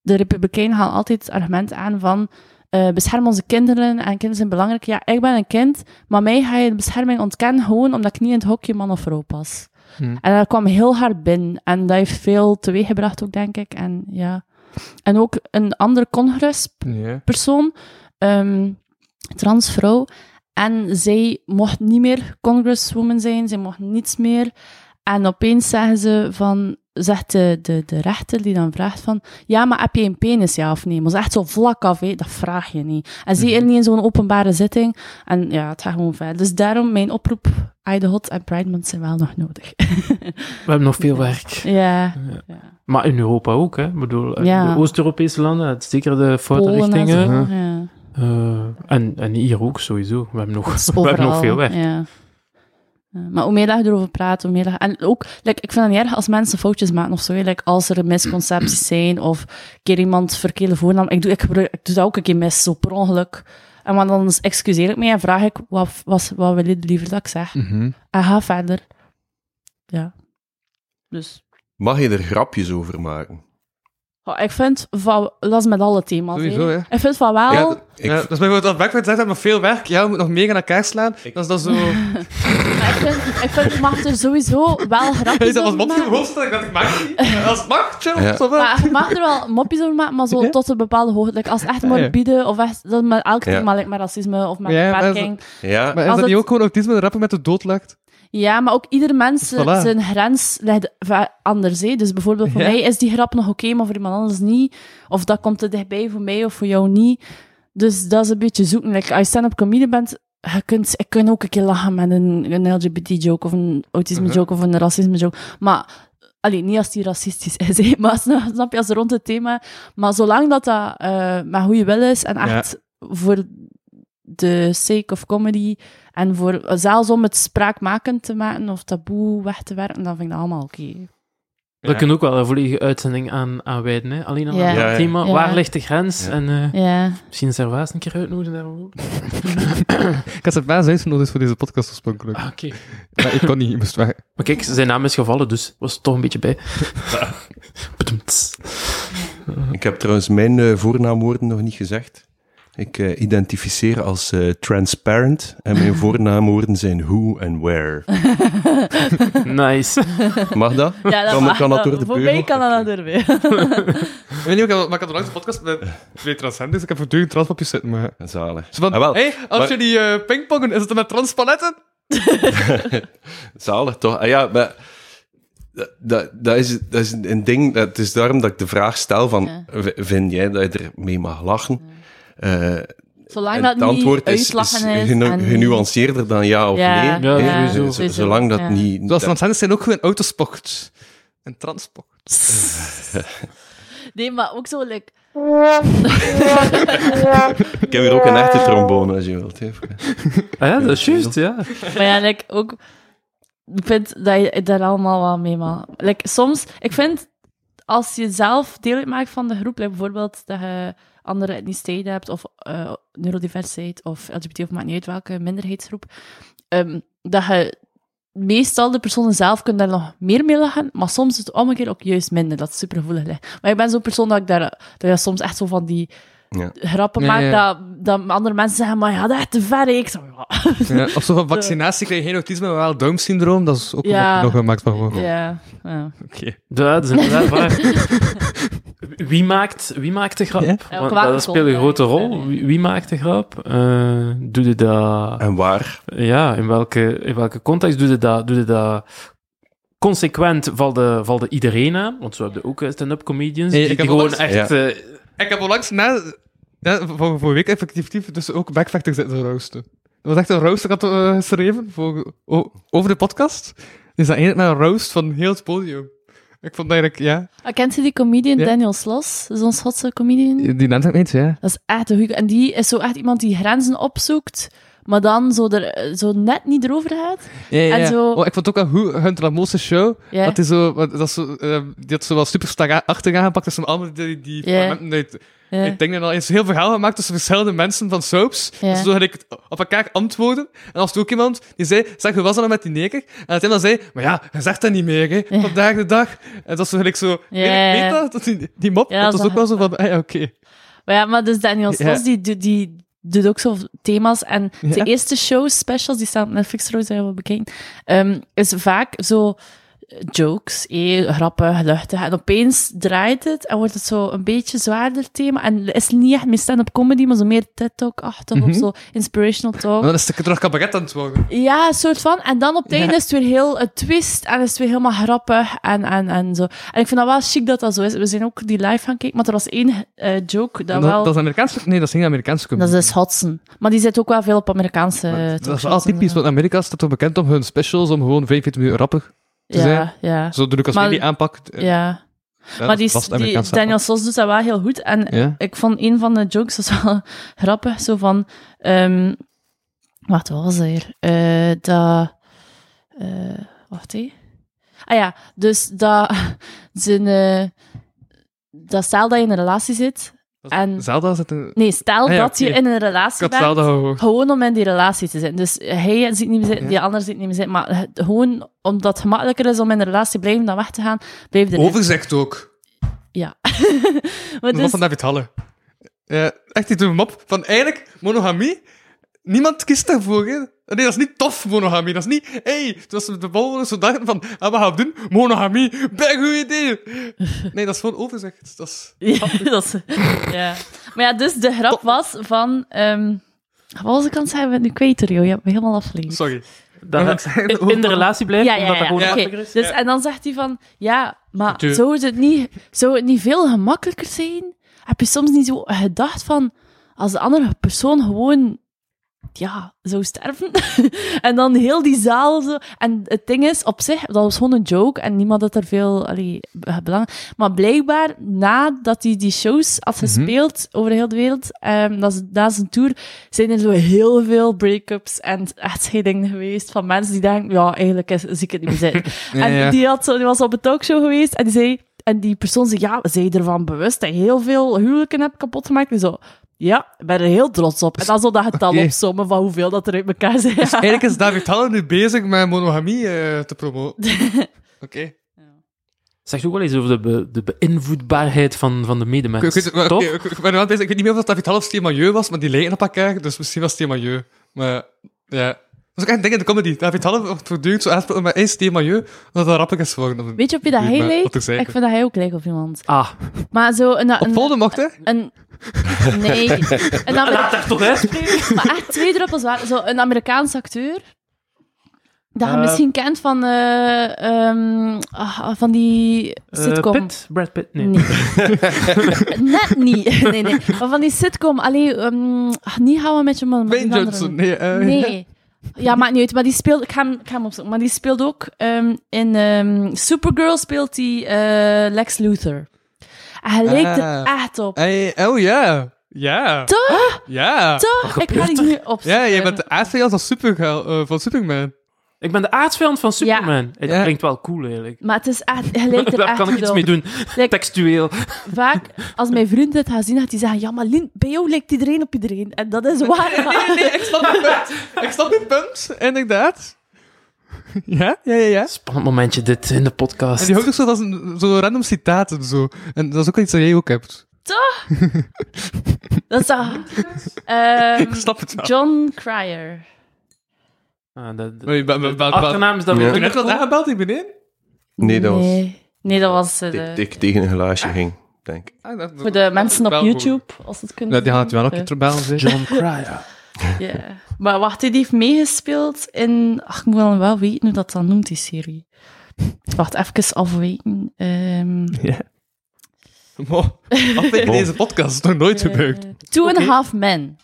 de Republikeinen gaan altijd het argument aan van, eh bescherm onze kinderen en kinderen zijn belangrijk. Ja, ik ben een kind, maar mij ga je de bescherming ontkennen gewoon omdat ik niet in het hokje man of vrouw pas. Hmm. En dat kwam heel hard binnen. En dat heeft veel teweeggebracht ook, denk ik. En ja... En ook een andere congrespersoon, ehm transvrouw. En zij mocht niet meer congresswoman zijn, zij mocht niets meer. En opeens zeggen ze van, zegt de, de, de rechter die dan vraagt van, ja, maar heb je een penis, ja of nee? Maar ze echt zo vlak af, dat vraag je niet. En zeker niet in zo'n openbare zitting. En ja, het gaat gewoon verder. Dus daarom mijn oproep, I the Hot en Pride Month zijn wel nog nodig. We hebben nog veel werk. ja. Maar in Europa ook, hè. Ik bedoel, Ja. de Oost-Europese landen, zeker de foute richtingen. zo, ja. Eh, en, en hier ook, sowieso. We hebben nog, we hebben nog veel werk. Ja, Maar hoe meer dat je erover praat, hoe meer dat... En ook, like, ik vind het niet erg als mensen foutjes maken of zo. Like, als er misconcepties zijn of een keer iemand verkeerde voornaam... Ik doe, ik, gebruik- ik doe dat ook een keer mis, zo per ongeluk. En maar dan excuseer ik mij en vraag ik, wat, wat, wat wil je liever dat ik zeg? Mhm. En ga verder. Ja. Dus... Mag je er grapjes over maken? Oh, ik vind van... Dat is met alle thema's, Sowieso, hè. Ik vind van wel... Ja, Ik, ja, dat is bijvoorbeeld dat Backfire zegt, dat nog veel werk. Ja, we moeten nog meer aan elkaar slaan. Dat is dat zo... Maar ik vind, ik vind, je mag er sowieso wel Hij grapjes is dat als over mopje maken. staan, ik ik mag het niet. Als het mag, chill. Ja. zo. Maar je mag er wel mopjes over maken, maar zo Ja. tot een bepaalde hoogte. Like, als het echt ja. morbide, of echt, dat met elk Ja. thema, like met racisme of met Ja, maar is beperking. ja, Maar is Als dat niet het- ook gewoon autisme, rappen met de dood legt? Ja, maar ook ieder mens, Voilà. zijn grens ligt va- anders. Hè. Dus bijvoorbeeld voor Ja. mij is die grap nog oké, maar voor iemand anders niet. Of dat komt te dichtbij voor mij of voor jou niet. Dus dat is een beetje zoeken. Like, als je stand-up comedian bent, je kunt, ik kan ook een keer lachen met een, een LGBT-joke of een autisme-joke of een racisme-joke. Maar Allee, niet als die racistisch is, hè, maar snap je, als rond het thema. Maar zolang dat dat eh met goede wil is en echt voor de sake of comedy en voor, zelfs om het spraakmakend te maken of taboe weg te werken, dan vind ik dat allemaal oké. Daar kunnen we ook wel een volledige uitzending aan, aan wijden. Hè? Alleen aan Ja. ja. thema. Ja. Waar ligt de grens? Ja. En eh, Ja. misschien Servaas een keer uitnodigen daarover. Ik had zijn uitgenodigd voor deze podcast oorspronkelijk. Ah, oké. Maar ik kon niet, ik moest weg. Maar kijk, zijn naam is gevallen, dus was er toch een beetje bij. Ik heb trouwens mijn eh, voornaamwoorden nog niet gezegd. Ik eh, identificeer als eh, transparent en mijn voornaamwoorden zijn who en where. nice. Mag dat? Ja, dat Kan- mag. kan dat door de Voor mij kan dat door weer. Ik weet niet, maar ik had langs de podcast met twee transgenders. Ik heb voortdurend transpapjes zitten, maar... Zalig. Zo van, Ah, wel, hey, als maar- jullie eh pingpongen, is het dan met transpanetten? Zalig, toch? Ah, ja, maar dat, dat, is, dat is een ding, dat het is daarom dat ik de vraag stel van, Ja. vind jij dat je ermee mag lachen? Zolang en dat het antwoord niet is, is genu- en- genuanceerder dan ja of Ja, nee. Ja, sowieso. Sowieso, Zolang dat ja. niet... Zoals dat- transgenders zijn ook gewoon autosport. En transport. Nee, maar ook zo, like... ik heb hier ook een echte trombone, als je wilt. hè. Ah ja, dat is juist, ja. Maar ja, like, ook... Ik vind dat je daar allemaal wel mee mag. Like, soms... Ik vind, als je zelf deel uitmaakt van de groep, like bijvoorbeeld dat je andere etniciteit hebt, of eh, neurodiversiteit, of LGBT, of maakt niet uit welke minderheidsgroep, ehm, dat je meestal de personen zelf kunt daar nog meer mee lachen, maar soms is het omgekeerd ook juist minder, dat het supergevoelig ligt. Maar ik ben zo'n persoon dat ik daar, dat je soms echt zo van die Ja. grappen Ja, maak, ja. Dat, dat andere mensen zeggen, maar ja, dat is echt te ver. Ik zo, ja. Ja, of zo van vaccinatie krijg je geen autisme, maar wel Down-syndroom. Dat is ook Ja. nog een maakt van gewoon. Ja, ja. Oké. Ja, dat is inderdaad waar. Wie maakt, wie maakt de grap? Ja. Want dat speelt een grote rol. Wie, wie maakt de grap? Eh doe je dat... En waar? Ja, in welke, in welke context doe je dat? Doe je dat consequent valde, valde iedereen aan? Want zo heb je ook eh, stand-up comedians Hey, die, ik die heb gewoon onlangs- echt... Ja. eh, Ik heb onlangs na... Ja, voor, voor een week effectief dus ook backfactor zitten roosten. Dat was echt een roast dat had eh, geschreven voor, o- over de podcast. Dus dat eindigt met een roast van heel het podium. Ik vond eigenlijk, ja... Ah, Kent je die comedian Ja. Daniel Sloss? Zo'n Schotse comedian? Die naam zegt me iets, ja. Dat is echt een goeie. En die is zo echt iemand die grenzen opzoekt, maar dan zo, er, zo net niet erover gaat. Ja, ja, En zo- Oh, ik vond ook wel goed, Hunter show. Ja. Dat is zo, dat is zo, eh, die had zo wel super achter aangepakt. Dus allemaal die, die Ja. Ja. Ik denk dat er is heel verhaal gemaakt tussen verschillende mensen van soaps. Ja. Dus zo had ik op elkaar antwoorden. En als er ook iemand die zei, zeg, hoe was dat nou met die neker? En dan zei, maar ja, hij zegt dat niet meer, hè, Ja. vandaag de dag. En dat is zo gelijk zo, weet, ik dat, dat die, die mop, Ja, dat was dat- ook wel zo van, ah ja, oké. Maar ja, maar dus Daniel. Sloss, die, die, die doet ook zo thema's. En de eerste show, specials, die staan op Netflix trouwens, dat je wel bekijken, ehm, is vaak zo jokes, eh, grappen, luchtig. En opeens draait het en wordt het zo een beetje zwaarder thema. En het is niet echt meer stand-up comedy, maar zo meer TED-talk-achtig of Mhm. zo inspirational talk. Maar dan is het terug cabaret aan het worden. Ja, een soort van. En dan op het Ja. einde is het weer heel een twist en is het weer helemaal grappig en, en, en zo. En ik vind dat wel chic dat dat zo is. We zijn ook die live gaan kijken, maar er was één eh, joke dat, dat, wel... dat is Amerikaanse, nee, dat is geen Amerikaanse Dat comedy. is Hudson. Maar die zit ook wel veel op Amerikaanse Maar eh, dat is en typisch, want Amerika staat toch bekend om hun specials, om gewoon 45 minuten rappig te Ja, zijn. ja. Zo de Lucas Maar- Lely aanpakt. eh, Ja. ja, maar die, Daniel Sos doet dat wel heel goed. En. Ja. ik vond een van de jokes is wel grappig. Zo van... ehm wacht, wat was hier? Eh, dat... eh, wacht, hé. Ah ja, dus dat... Zijn, eh, dat stel dat je in een relatie zit... En, Zelda zit een... nee, stel Ah ja, dat je in een Ik relatie bent... Gewoon om in die relatie te zijn. Dus hij zit niet meer zitten, Ja. die ander zit niet meer zitten. Maar het- gewoon omdat het gemakkelijker is om in een relatie te blijven dan weg te gaan, blijf erin. Overzicht ook. Ja. maar dus, van David Halle. Ja, echt, die doet hem op van eigenlijk monogamie. Niemand kiest daarvoor. Hè. Nee, dat is niet tof, monogamie. Dat is niet, hé, hey, het was de bewoners zo dachten van, ah, wat gaan we doen? Monogamie, bij goed idee. Nee, dat is gewoon overzicht. Dat is... ja, dat is, ja. Maar ja, dus de grap was van... ehm wat was ik aan het zeggen? Nu kwijt joh. Je hebt me helemaal afgeleid. Sorry. Dat Ja, in, in de relatie blijft, Ja, ja, omdat dat ja. gewoon oké. makkelijker is. Dus, en dan zegt hij van, ja, maar zou het, niet, zou het niet veel gemakkelijker zijn? Heb je soms niet zo gedacht van, als de andere persoon gewoon, ja, zou sterven? en dan heel die zaal zo. En het ding is, op zich, dat was gewoon een joke en niemand had er veel allee, be- belang. Maar blijkbaar, nadat hij die shows had Mhm. gespeeld over heel de wereld, ehm, dat is, na zijn tour, zijn er zo heel veel break-ups en echtscheidingen geweest van mensen die denken, ja, eigenlijk is, zie ik het niet meer zitten. Ja, en ja. Die, had zo, die was op een talkshow geweest en die zei... En die persoon zei, ja, zij je ervan bewust dat je heel veel huwelijken hebt kapot gemaakt? En zo, ja, ik ben er heel trots op. En dan zo dat getal Oké. opzommen van hoeveel dat er uit elkaar zijn. Eigenlijk is David Halle nu bezig met monogamie eh, te promoten. Oké. Zegt ook wel eens over de, be- de beïnvloedbaarheid van, van de medemens. ik, weet- ik, ik ben wel bezig. Ik weet niet meer of dat David Halle of Steve Milieu was, maar die lijken op elkaar, dus misschien was Steve Milieu. Maar ja... Dat is ook echt een ding in de comedy. David Halle wordt voortdurend zo aanspeeld met één Steve Milieu, omdat dat rappig is geworden. Weet je op wie dat hij zeker. Ik vind dat hij ook lijkt op iemand. Ah, Maar zo een... een, Op mocht, hè? een Nee. Een Amer- laat er toch uitspreken. maar echt twee druppels water. Zo een Amerikaans acteur. Dat je Eh. misschien kent van, eh, ehm, ah, van die Eh, sitcom. Pitt? Brad Pitt? Nee. Nee. Net niet. Nee, nee. Maar van die sitcom. Allee, ehm, ach, niet houden met je man. Wayne. Johnson. Nee, Nee. Ja, maakt niet uit. Maar die speelt... Ik ga hem, ik ga hem opzoeken. Maar die speelt ook... ehm, in ehm, Supergirl speelt hij eh, Lex Luthor. En hij lijkt er Ah. echt op. Hey, oh ja. Ja. Toch? Ja. Toch? Ik ga die nu opzoeken. Ja, jij bent de aardvijand van, Supergirl, eh, van Superman. Ik ben de aardsvijand van Superman. Het Ja. klinkt wel cool, eigenlijk. Maar het is echt... Er Daar kan ik iets op. mee doen. Like, Textueel. vaak, als mijn vrienden het gaan zien, gaat hij zeggen... Ja, maar Lin, bij jou lijkt iedereen op iedereen. En dat is waar. Nee, nee, ik snap je punt. Ik snap je punt, inderdaad. Ja, ja, ja, ja. Spannend momentje dit in de podcast. En die houdt ook zo van zo'n- zo random citaten zo. En dat is ook iets dat jij ook hebt. Dat is dat... Ehm, Ik snap het wel. John Cryer. Ah, achternaam is dat weer Heb je net minder wat cool. aangebeld hier beneden? Nee, dat was... Nee, nee dat was... eh, de- Dat ik tegen een glaasje ging, denk ik. Ah, dat- voor de mensen op YouTube, als het kunnen. Ja, die gaan het wel Eh, keer terbellen, zeg. John Cryer. Ja. Maar wacht, die heeft meegespeeld in... Ach, ik moet wel wel weten hoe dat dan noemt, die serie. Wacht, even afweten. Ehm Ja. Maar, afweken deze podcast is nog nooit gebeurd. Two and a Half Men.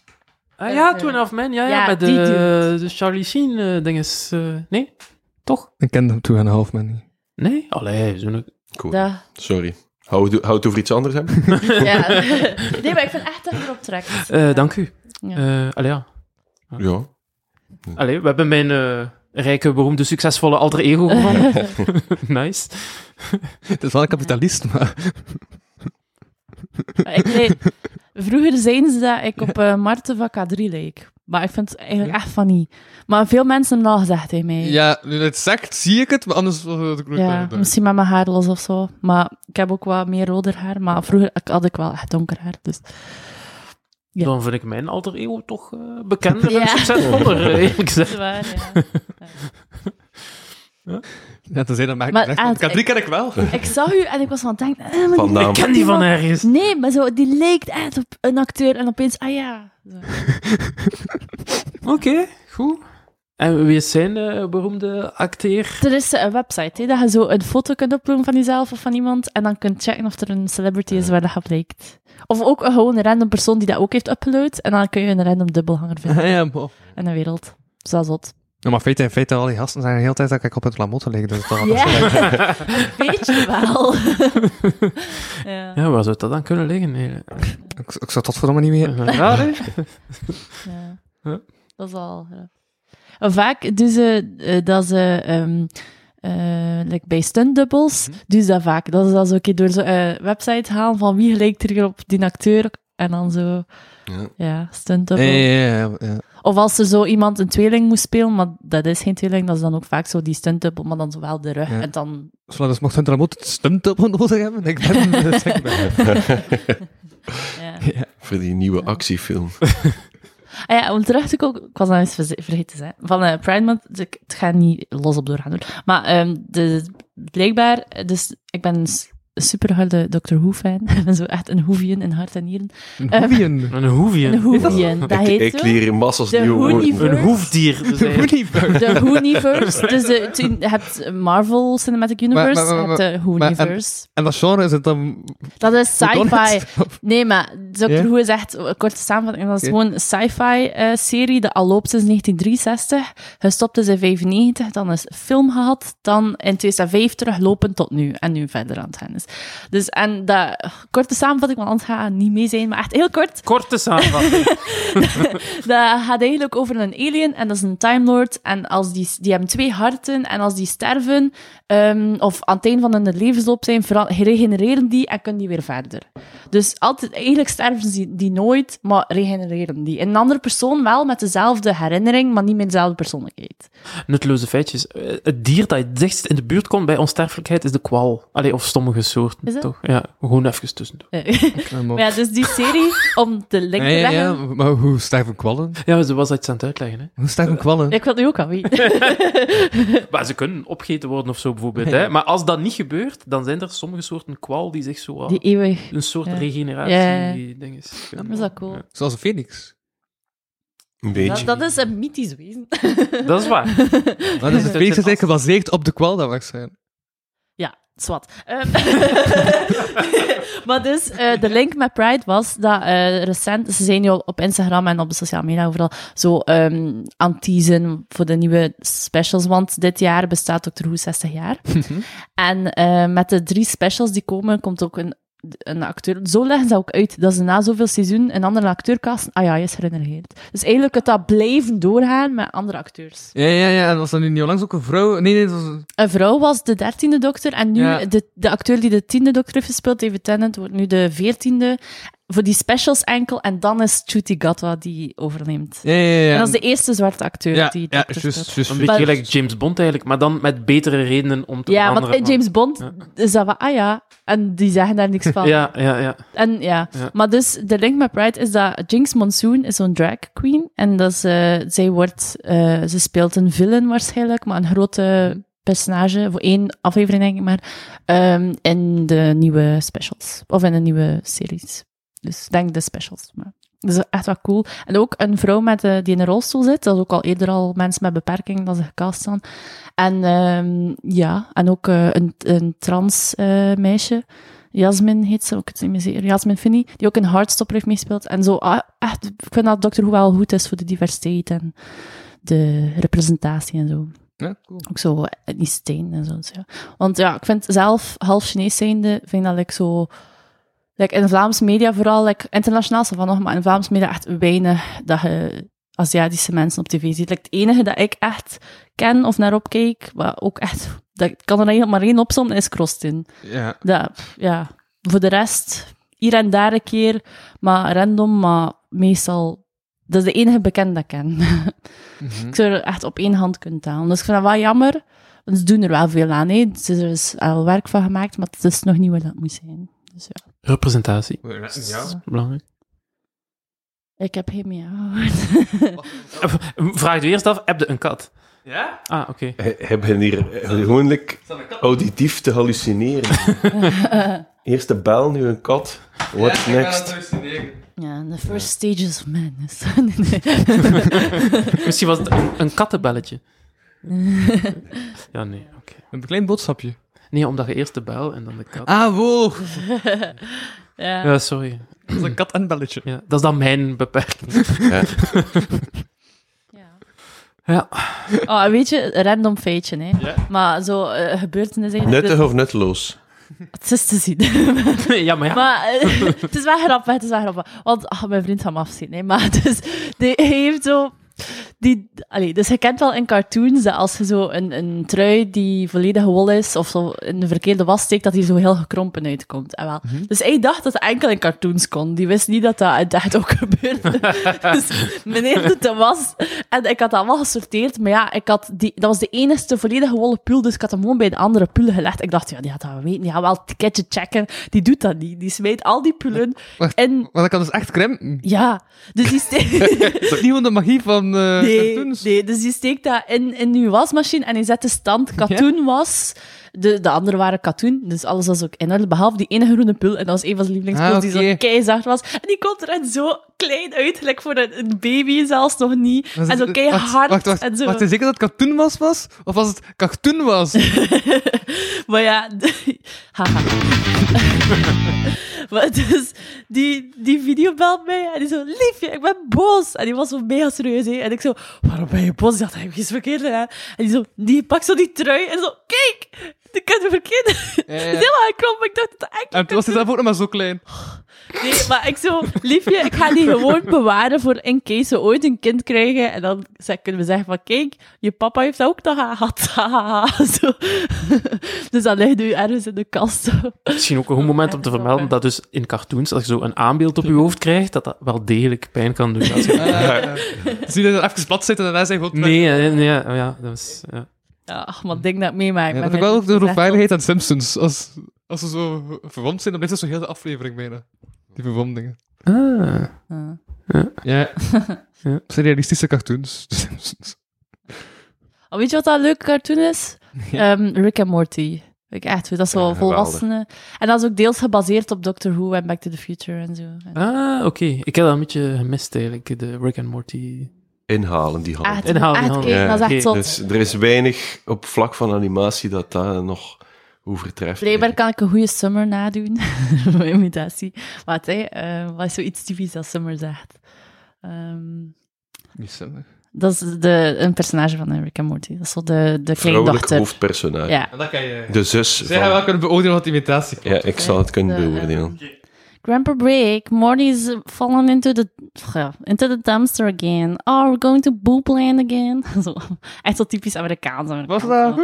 Ah ja, Two and a Half Men. Ja, ja, Ja, met die de, de Charlie Sheen eh, dinges. eh, nee? Toch? Ik ken hem Two and a Half Man niet. Nee? Allee, zo'n... Cool. Sorry. Hou het hou het over iets anders hebben? ja. nee, maar ik vind echt dat je erop trekt. Eh, dank u. Ja. Eh, allee, ja. Ja. Allee, we hebben mijn eh, rijke, beroemde, succesvolle alter ego gevonden. nice. Het is wel een kapitalist, maar... Maar ik leid, Vroeger zeiden ze dat ik op uh, Marten van K3 leek. Maar ik vind het eigenlijk echt van niet. Maar veel mensen hebben al gezegd tegen mij. Ja, nu dat het zegt, zie ik het, maar anders was het ook Ja, misschien met mijn haar los of zo. Maar ik heb ook wat meer roder haar. Maar vroeger had ik wel echt donker haar. Dus. Ja. Dan vind ik mijn alter ego toch uh, bekender ja. en succesvoller, uh, eerlijk gezegd. Dat is waar, ja. ja. Ja, te zijn dat maakt K3 ken ik wel. Ik zag u en ik was van het denken... Eh. Ik ken die van ergens. Nee, maar zo, die lijkt echt op een acteur en opeens, ah ja. Oké, goed. En wie is zijn uh, beroemde acteur? Er is een website, hè, dat je zo een foto kunt uploaden van jezelf of van iemand en dan kunt checken of er een celebrity is waar dat op lijkt. Of ook een, gewoon een random persoon die dat ook heeft upload en dan kun je een random dubbelhanger vinden ja, bof. in de wereld. Zo zot. Ja, maar feiten in feite, al die gasten zijn de hele tijd dat ik op het lamotte lig. Dus toch Ja, weet je wel. ja. Ja, waar zou dat dan kunnen liggen? Nee. ik, ik zou tot verdomme niet meer... Ja. Ja. Dat is al. Ja. En Vaak doen ze eh, dat ze. ehm eh, like bij stuntdubbels doen ze dat vaak. Dat ze dat zo een keer door zo'n eh, website halen van wie gelijkt er op die acteur. En dan zo. Ja. Ja, stuntdubbel. Ja, ja, ja, ja. Of als er zo iemand een tweeling moest spelen, maar dat is geen tweeling, dat is dan ook vaak zo die stuntdubbel, maar dan zo wel de rug. Ja. En dan. Zolang dus mocht hun lamotte het stunt op nodig hebben. Ik ben... dus ik ben- Ja. Voor die nieuwe actiefilm. Ah ja, om terug te komen, ik was nog eens vergeten te zijn. Van eh Pride Month, dus ik, het gaat niet los op doorgaan hoor. Maar ehm, de, blijkbaar, dus ik ben s- super harde Doctor Who fan. ik ben zo echt een hoevien in hart en nieren. Een Eh, hoevien. Een hoevie. Een dat heet ik leer in massas nieuwe woorden. Een hoefdier. Dus De hoevien. De Hooniverse. Dus de, je hebt Marvel Cinematic Universe, maar- maar- je hebt de Hooniverse. En dat genre is het dan... Dat is sci-fi. Nee, maar Doctor? Who is echt een korte samenvatting. Dat is gewoon een sci-fi eh, serie die al loopt sinds 1963. Gestopt is in 95, dan is film gehad, dan in 2005 teruglopend tot nu. En nu verder aan het gaan is. Dus, en dat, korte samenvatting, want anders gaat niet mee zijn, maar echt heel kort. Korte samenvatting. Dat gaat eigenlijk over een alien en dat is een Time Lord. En als die, die hebben twee harten en als die sterven, ehm, of aan het einde van hun levensloop zijn, regenereren die en kunnen die weer verder. Dus altijd, eigenlijk sterven die, die nooit, maar regenereren die. Een andere persoon wel met dezelfde herinnering, maar niet met dezelfde persoonlijkheid. Nutteloze feitjes. Eh, Het dier dat het dichtst in de buurt komt bij onsterfelijkheid is de kwal. Allee, of sommige soorten, toch? Ja, gewoon even tussendoor. Maar ja, dus die serie, om de link te ja, leggen... ja, maar hoe sterven kwallen? Ja, ze was iets aan het uitleggen, hè. Hoe sterven kwallen? Ik wil het nu ook al weten. Maar ze kunnen opgeten worden of zo, bijvoorbeeld. Hè? Maar als dat niet gebeurt, dan zijn er sommige soorten kwal die zich zo... Die eeuwig... een soort Ja. regeneratie-ding is. Dat is dat cool. Zoals een phoenix. Een beetje. Dat, dat is een mythisch wezen. Dat is waar. Maar dus een phoenix is eigenlijk gebaseerd op de kwal dat waarschijnlijk. Ja, zwart. Ehm, maar dus, eh, de link met Pride was dat eh, recent, ze zijn nu op Instagram en op de sociale media overal zo ehm aan het teasen voor de nieuwe specials, want dit jaar bestaat Doctor Who 60 jaar. en eh, met de drie specials die komen, komt ook een, een acteur... Zo leggen ze ook uit dat ze na zoveel seizoen een andere acteur casten. Ah ja, hij is geregenereerd. Dus eigenlijk het dat blijven doorgaan met andere acteurs. Ja, ja, ja. En was er nu niet onlangs ook een vrouw? Nee, nee, dat was... Een vrouw was de dertiende dokter en nu Ja. de, de acteur die de tiende dokter heeft gespeeld, David Tennant, wordt nu de veertiende. Voor die specials enkel. En dan is Chuti Gatwa die overneemt. Ja, ja, ja. En dat is de eerste zwarte acteur Ja, die ja, juist, juist. Een beetje Maar- gelijk James Bond eigenlijk, maar dan met betere redenen om te Ja, want in James Bond Ja. is dat van, ah ja, en die zeggen daar niks van. Ja, ja, ja. En ja. Maar dus de link met Pride is dat Jinx Monsoon is zo'n drag queen. En dat is, eh, zij wordt, eh, ze speelt een villain waarschijnlijk, maar een grote personage, voor één aflevering denk ik maar, ehm, in de nieuwe specials. Of in de nieuwe series. Dus denk de specials. Maar. Dat is echt wel cool. En ook een vrouw met, eh, die in een rolstoel zit. Dat is ook al eerder al mensen met beperking dat ze gecast staan. En ehm, ja, en ook eh, een, een trans eh, meisje. Jasmine heet ze, ook het niet meer zeker. Jasmine Finney, die ook in Heartstopper heeft meespeeld. En zo, ah, echt, ik vind dat Doctor Who wel goed is voor de diversiteit en de representatie en zo. Ja, cool. Ook zo etniciteit en zo. dus ja. Want ja, ik vind zelf half Chinees zijnde, vind dat ik zo... Like in Vlaams media vooral, like, internationaal van nog, maar in Vlaams media echt weinig dat je Aziatische mensen op tv ziet. Like, het enige dat ik echt ken of naar opkijk, maar ook echt... Dat, ik kan er eigenlijk maar één opzommen, is Krostin. Ja. Dat, ja, voor de rest, hier en daar een keer, maar random, maar meestal... Dat is de enige bekende dat ik ken. Mhm. ik zou er echt op één hand kunnen tellen. Dus ik vind dat wel jammer, want ze doen er wel veel aan. Hè. Er is al werk van gemaakt, maar het is nog niet wat dat moet zijn. Dus ja, Representatie, Ja. belangrijk. ik heb geen meer gehoord. Vraag je eerst af, heb je een kat? Ja? Ah, oké. He- Hebben hier eh, gewoonlijk auditief te hallucineren. Eerst de bel, nu een kat. What's next? Ja, the first stages of madness. Misschien was het een, een kattenbelletje. Ja, nee, oké. Een klein boodschapje. Nee, omdat je eerst de bel en dan de kat. Ah, wow. ja. Ja, sorry. Dat is een kat en belletje. Ja, dat is dan mijn beperking. Ja. Ja. Ja. Oh, weet je, een random feitje, hè. Ja. Maar zo uh, gebeurtenissen... eigenlijk- Nuttig of nutteloos? Het is te zien. ja, maar ja. Maar eh, het is wel grappig, het is wel grappig. Want ach, mijn vriend gaat me afzien, hè. Maar dus, die hij heeft zo... Die, allee, dus je kent wel in cartoons dat als je zo een, een trui die volledig wol is, of zo in de verkeerde was steekt, dat die zo heel gekrompen uitkomt. En wel. Dus hij dacht dat het enkel in cartoons kon. Die wist niet dat dat echt ook gebeurde. dus meneer doet de was. En ik had dat wel gesorteerd, maar ja, ik had die, dat was de enige volledig wollen pul, dus ik had hem gewoon bij de andere pullen gelegd. Ik dacht, ja, die gaat dat weten, die gaat wel het ticketje checken. Die doet dat niet. Die smijt al die pullen Wacht. in... Maar dat kan dus echt krimpen. Ja, dus die steekt... Is dat niet gewoon de magie van Nee, cartoons? nee, dus die steekt dat in, in uw wasmachine en die zet de stand katoen was. De, de andere waren katoen, dus alles was ook in orde, behalve die ene groene pul. En dat was een van zijn lievelingspuls Ah, die zo keizacht was. En die komt er zo klein uit, gelijk voor een, een baby zelfs nog niet. En zo keihard. Wacht, wacht, wacht. en zo. Wacht, zeker dat het katoen was, was? Of was het katoen was? Maar ja, haha. maar dus, die, die video belt mij en die zo, liefje, ik ben boos. En die was zo mega serieus, hè. En ik zo, waarom ben je boos? Ik dacht, heb je iets verkeerd gedaan? En die zo, die pakt zo die trui en zo, kijk, ik heb het verkeerd. Het is helemaal gekrompen, maar ik dacht dat het eigenlijk... En toen was hij zelf ook nog maar zo klein. Nee, maar ik zo, liefje, ik ga die gewoon bewaren voor in case we ooit een kind krijgen. En dan zeg- kunnen we zeggen van, kijk, je papa heeft dat ook nog gehad. zo. Dus dan ligt u ergens in de kast. Misschien ook een goed moment om te vermelden dat dus in cartoons, als je zo een aanbeeld op je hoofd krijgt, dat dat wel degelijk pijn kan doen. Als je... Zie je dat er even plat zitten en daarna zijn gewoon... Nee, nee, ja, ja, dat is... Ja. Ja, ach, maar het ding dat ik meemaak. Ja, dat ik mijn wel de is echt veiligheid aan Simpsons. Als, als ze zo verwond zijn, dan blijft het zo heel de aflevering bijna. Die verwondingen. Ah. wel- Ja. Ja. Dat realistische cartoons. De Simpsons. Oh, weet je wat dat een leuke cartoon is? Ehm, Rick and Morty. Ik echt, dat is zo Ja, volwassenen. En dat is ook deels gebaseerd op Doctor Who en Back to the Future en zo. Ah, oké. Ik heb dat een beetje gemist eigenlijk, de Rick and Morty. Inhalen die hand. Echt, Inhoud, echt inhoud. kijken, dat is echt. Dus er is weinig op vlak van animatie dat dat nog overtreft. Blijkbaar kan ik een goede Summer nadoen. Mijn imitatie. Wat, hè? eh, wat is zoiets typisch dat Summer zegt? Ehm, Niet zinnig. dat is de, een personage van Rick and Morty. Dat is zo de, de Vrouwelijk kleindochter. hoofdpersonage. Ja. En dat kan je... De zus Zij van... wel kunnen beoordelen wat imitatie Ja, ik zal het kunnen De, beoordelen. Grandpa Break, Morty's fallen into the, into the dumpster again. Oh, we're going to Boopland again. zo, echt zo typisch Amerikaans. Was dat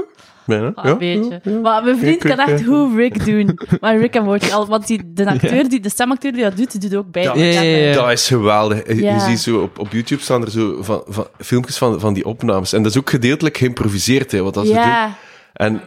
een beetje. Maar mijn vriend kan echt goed Rick doen. Maar Rick en Morty, al, want die, de acteur, die, de stemacteur die dat doet, die doet ook bij. Ja, ja, ja, ja. Dat is geweldig. Je- Ja. Je ziet zo op, op YouTube staan er zo van, van, filmpjes van, van die opnames. En dat is ook gedeeltelijk geïmproviseerd, hè, wat dat ze doen. Ja, En,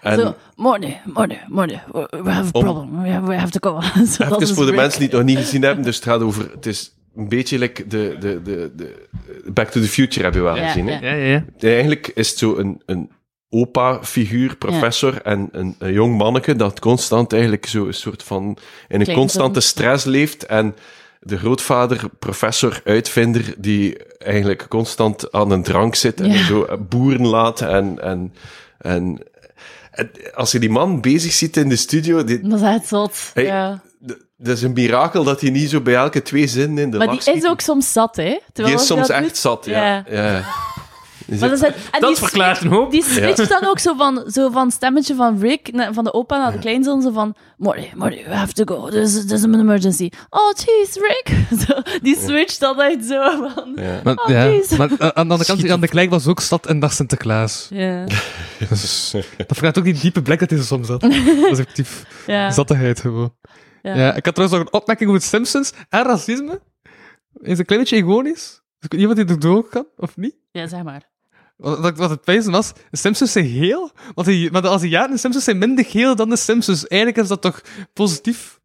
en zo, Morty, Morty, Morty, we have a Om- problem. We have, we have to go. Dat even is voor de mensen die het nog niet gezien hebben, dus het gaat over... Het is een beetje like de, de, de, de Back to the Future heb je wel gezien, hè? ja. Ja, ja. Eigenlijk is het zo een, een opa-figuur, professor en een, een jong manneke dat constant eigenlijk zo een soort van in een constante stress leeft en de grootvader, professor, uitvinder, die eigenlijk constant aan een drank zit en Ja. zo boeren laat en, en, en als je die man bezig ziet in de studio, die, Dat is echt zot. Hey, ja. dat is een mirakel dat hij niet zo bij elke twee zinnen in de Maar die schiet. is ook soms zat, hè? Die Terwijl is als soms echt doet- zat, ja. ja. Maar dat, is- en Dat die verklaart een hoop. Die switcht dan ook zo van, zo van stemmetje van Rick, van de opa naar de kleinzoon, zo van, Morty, Morty, we have to go, there's, there's an emergency. Oh, jeez, Rick. Zo, die switcht dan echt zo van, ja. Maar, Oh, jeez. maar eh, aan de andere kant, aan de Klein was ook stad en dag Sinterklaas. ja, Dus, dat vraagt ook die diepe blik dat hij er soms had. Dat is effectief ja. zattigheid gewoon. Ja. Ja, ik had trouwens nog een opmerking over Simpsons en racisme. Is een klein beetje ironisch. Ik weet niet wat hij er door kan, of niet. Ja, zeg maar. Wat, wat, wat het pijzen was, de Simpsons zijn geel, want die, maar de Aziaten de Simpsons zijn minder geel dan de Simpsons. Eigenlijk is dat toch positief?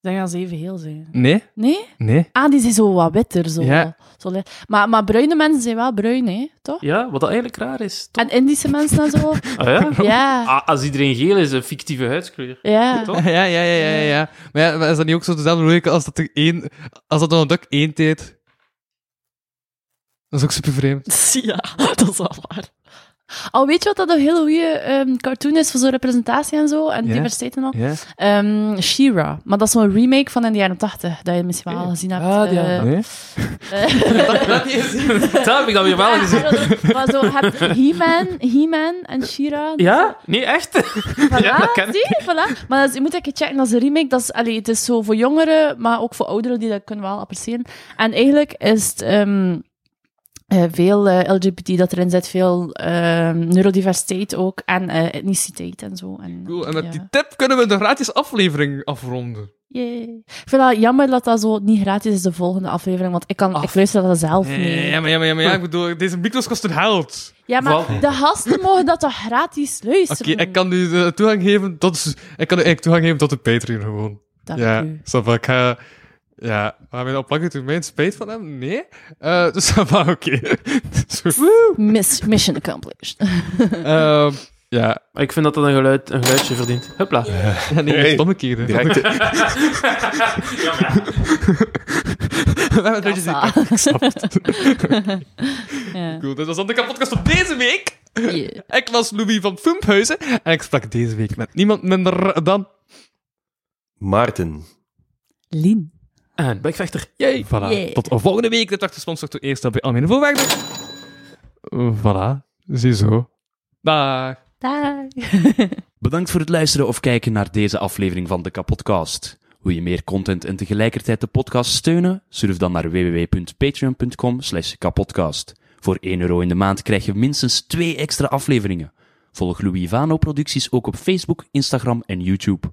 Dan gaan ze even heel zijn. Nee, Nee? nee. Ah, die zijn zo wat witter. Zo. Ja. Zo maar, maar bruine mensen zijn wel bruin, hè? Toch? Ja, wat dat eigenlijk raar is. Toch? En Indische mensen en zo. Ah, ja? Ja. Ah, als iedereen geel is, een fictieve huidskleur. Ja. Toch? Ja, ja, ja, ja, ja. Maar, ja, maar is dat niet ook zo dezelfde logica als dat er één, als dat een duck één teet? Dat is ook super vreemd. Ja, dat is wel waar. Al weet je wat dat een hele goede ehm, cartoon is voor zo'n representatie en zo, en Ja. diversiteit en al? Ehm She-Ra. Maar dat is zo'n remake van in de jaren 80, dat je misschien wel al gezien hebt. Ah, ja. Eh, Nee? eh, Dat heb ik dan weer wel gezien. maar zo, je hebt He-Man, He-Man en She-Ra. Ja? Nee, echt? Voilà, Ja, dat ken ik. zie je? Voilà. Maar dat is, je moet even checken, dat is een remake. Dat is, allee, het is zo voor jongeren, maar ook voor ouderen die dat kunnen wel appreciëren. En eigenlijk is het ehm, eh, veel eh, LGBT dat erin zit, veel ehm, neurodiversiteit ook, en eh, etniciteit en zo. En, Cool. En met ja. die tip kunnen we de gratis aflevering afronden. Yay. Ik vind dat jammer dat dat zo niet gratis is, de volgende aflevering, want ik, kan, ik luister dat zelf niet. Ja, maar ja, maar ja, maar ja, ik bedoel, deze micro's kosten geld. Ja, maar Val- de gasten mogen dat toch gratis Oké, luisteren? ik kan nu de toegang geven tot... Ik kan u eigenlijk toegang geven tot de Patreon gewoon. Dank ja, u. ik ga... Ja, maar we op lange termijn spijt van hem? Nee. Eh dus ça va, oké. Miss, mission accomplished. Ehm, ja, Maar ik vind dat dat een, geluid, een geluidje verdient. Hupla. ja, nee, Hey. stomme keren. Direct, We hebben het ik snap het. ja. Cool, dit was dan de kapotkast op deze week. Yeah. Ik was Louis van Fumphuizen en ik sprak deze week met niemand minder dan... Maarten. Lien. En Bekvechter. Yay. Voilà. Yeah. Tot volgende week. Dit was gesponsord door eerst bij Almene Voorwaarden. Voilà. Ziezo. Dag. Dag. Bedankt voor het luisteren of kijken naar deze aflevering van de Kapodcast. Wil je meer content en tegelijkertijd de podcast steunen? Surf dan naar www.patreon.com slash kapodcast. Voor 1 euro in de maand krijg je minstens 2 extra afleveringen. Volg Louis Vano producties ook op Facebook, Instagram en YouTube.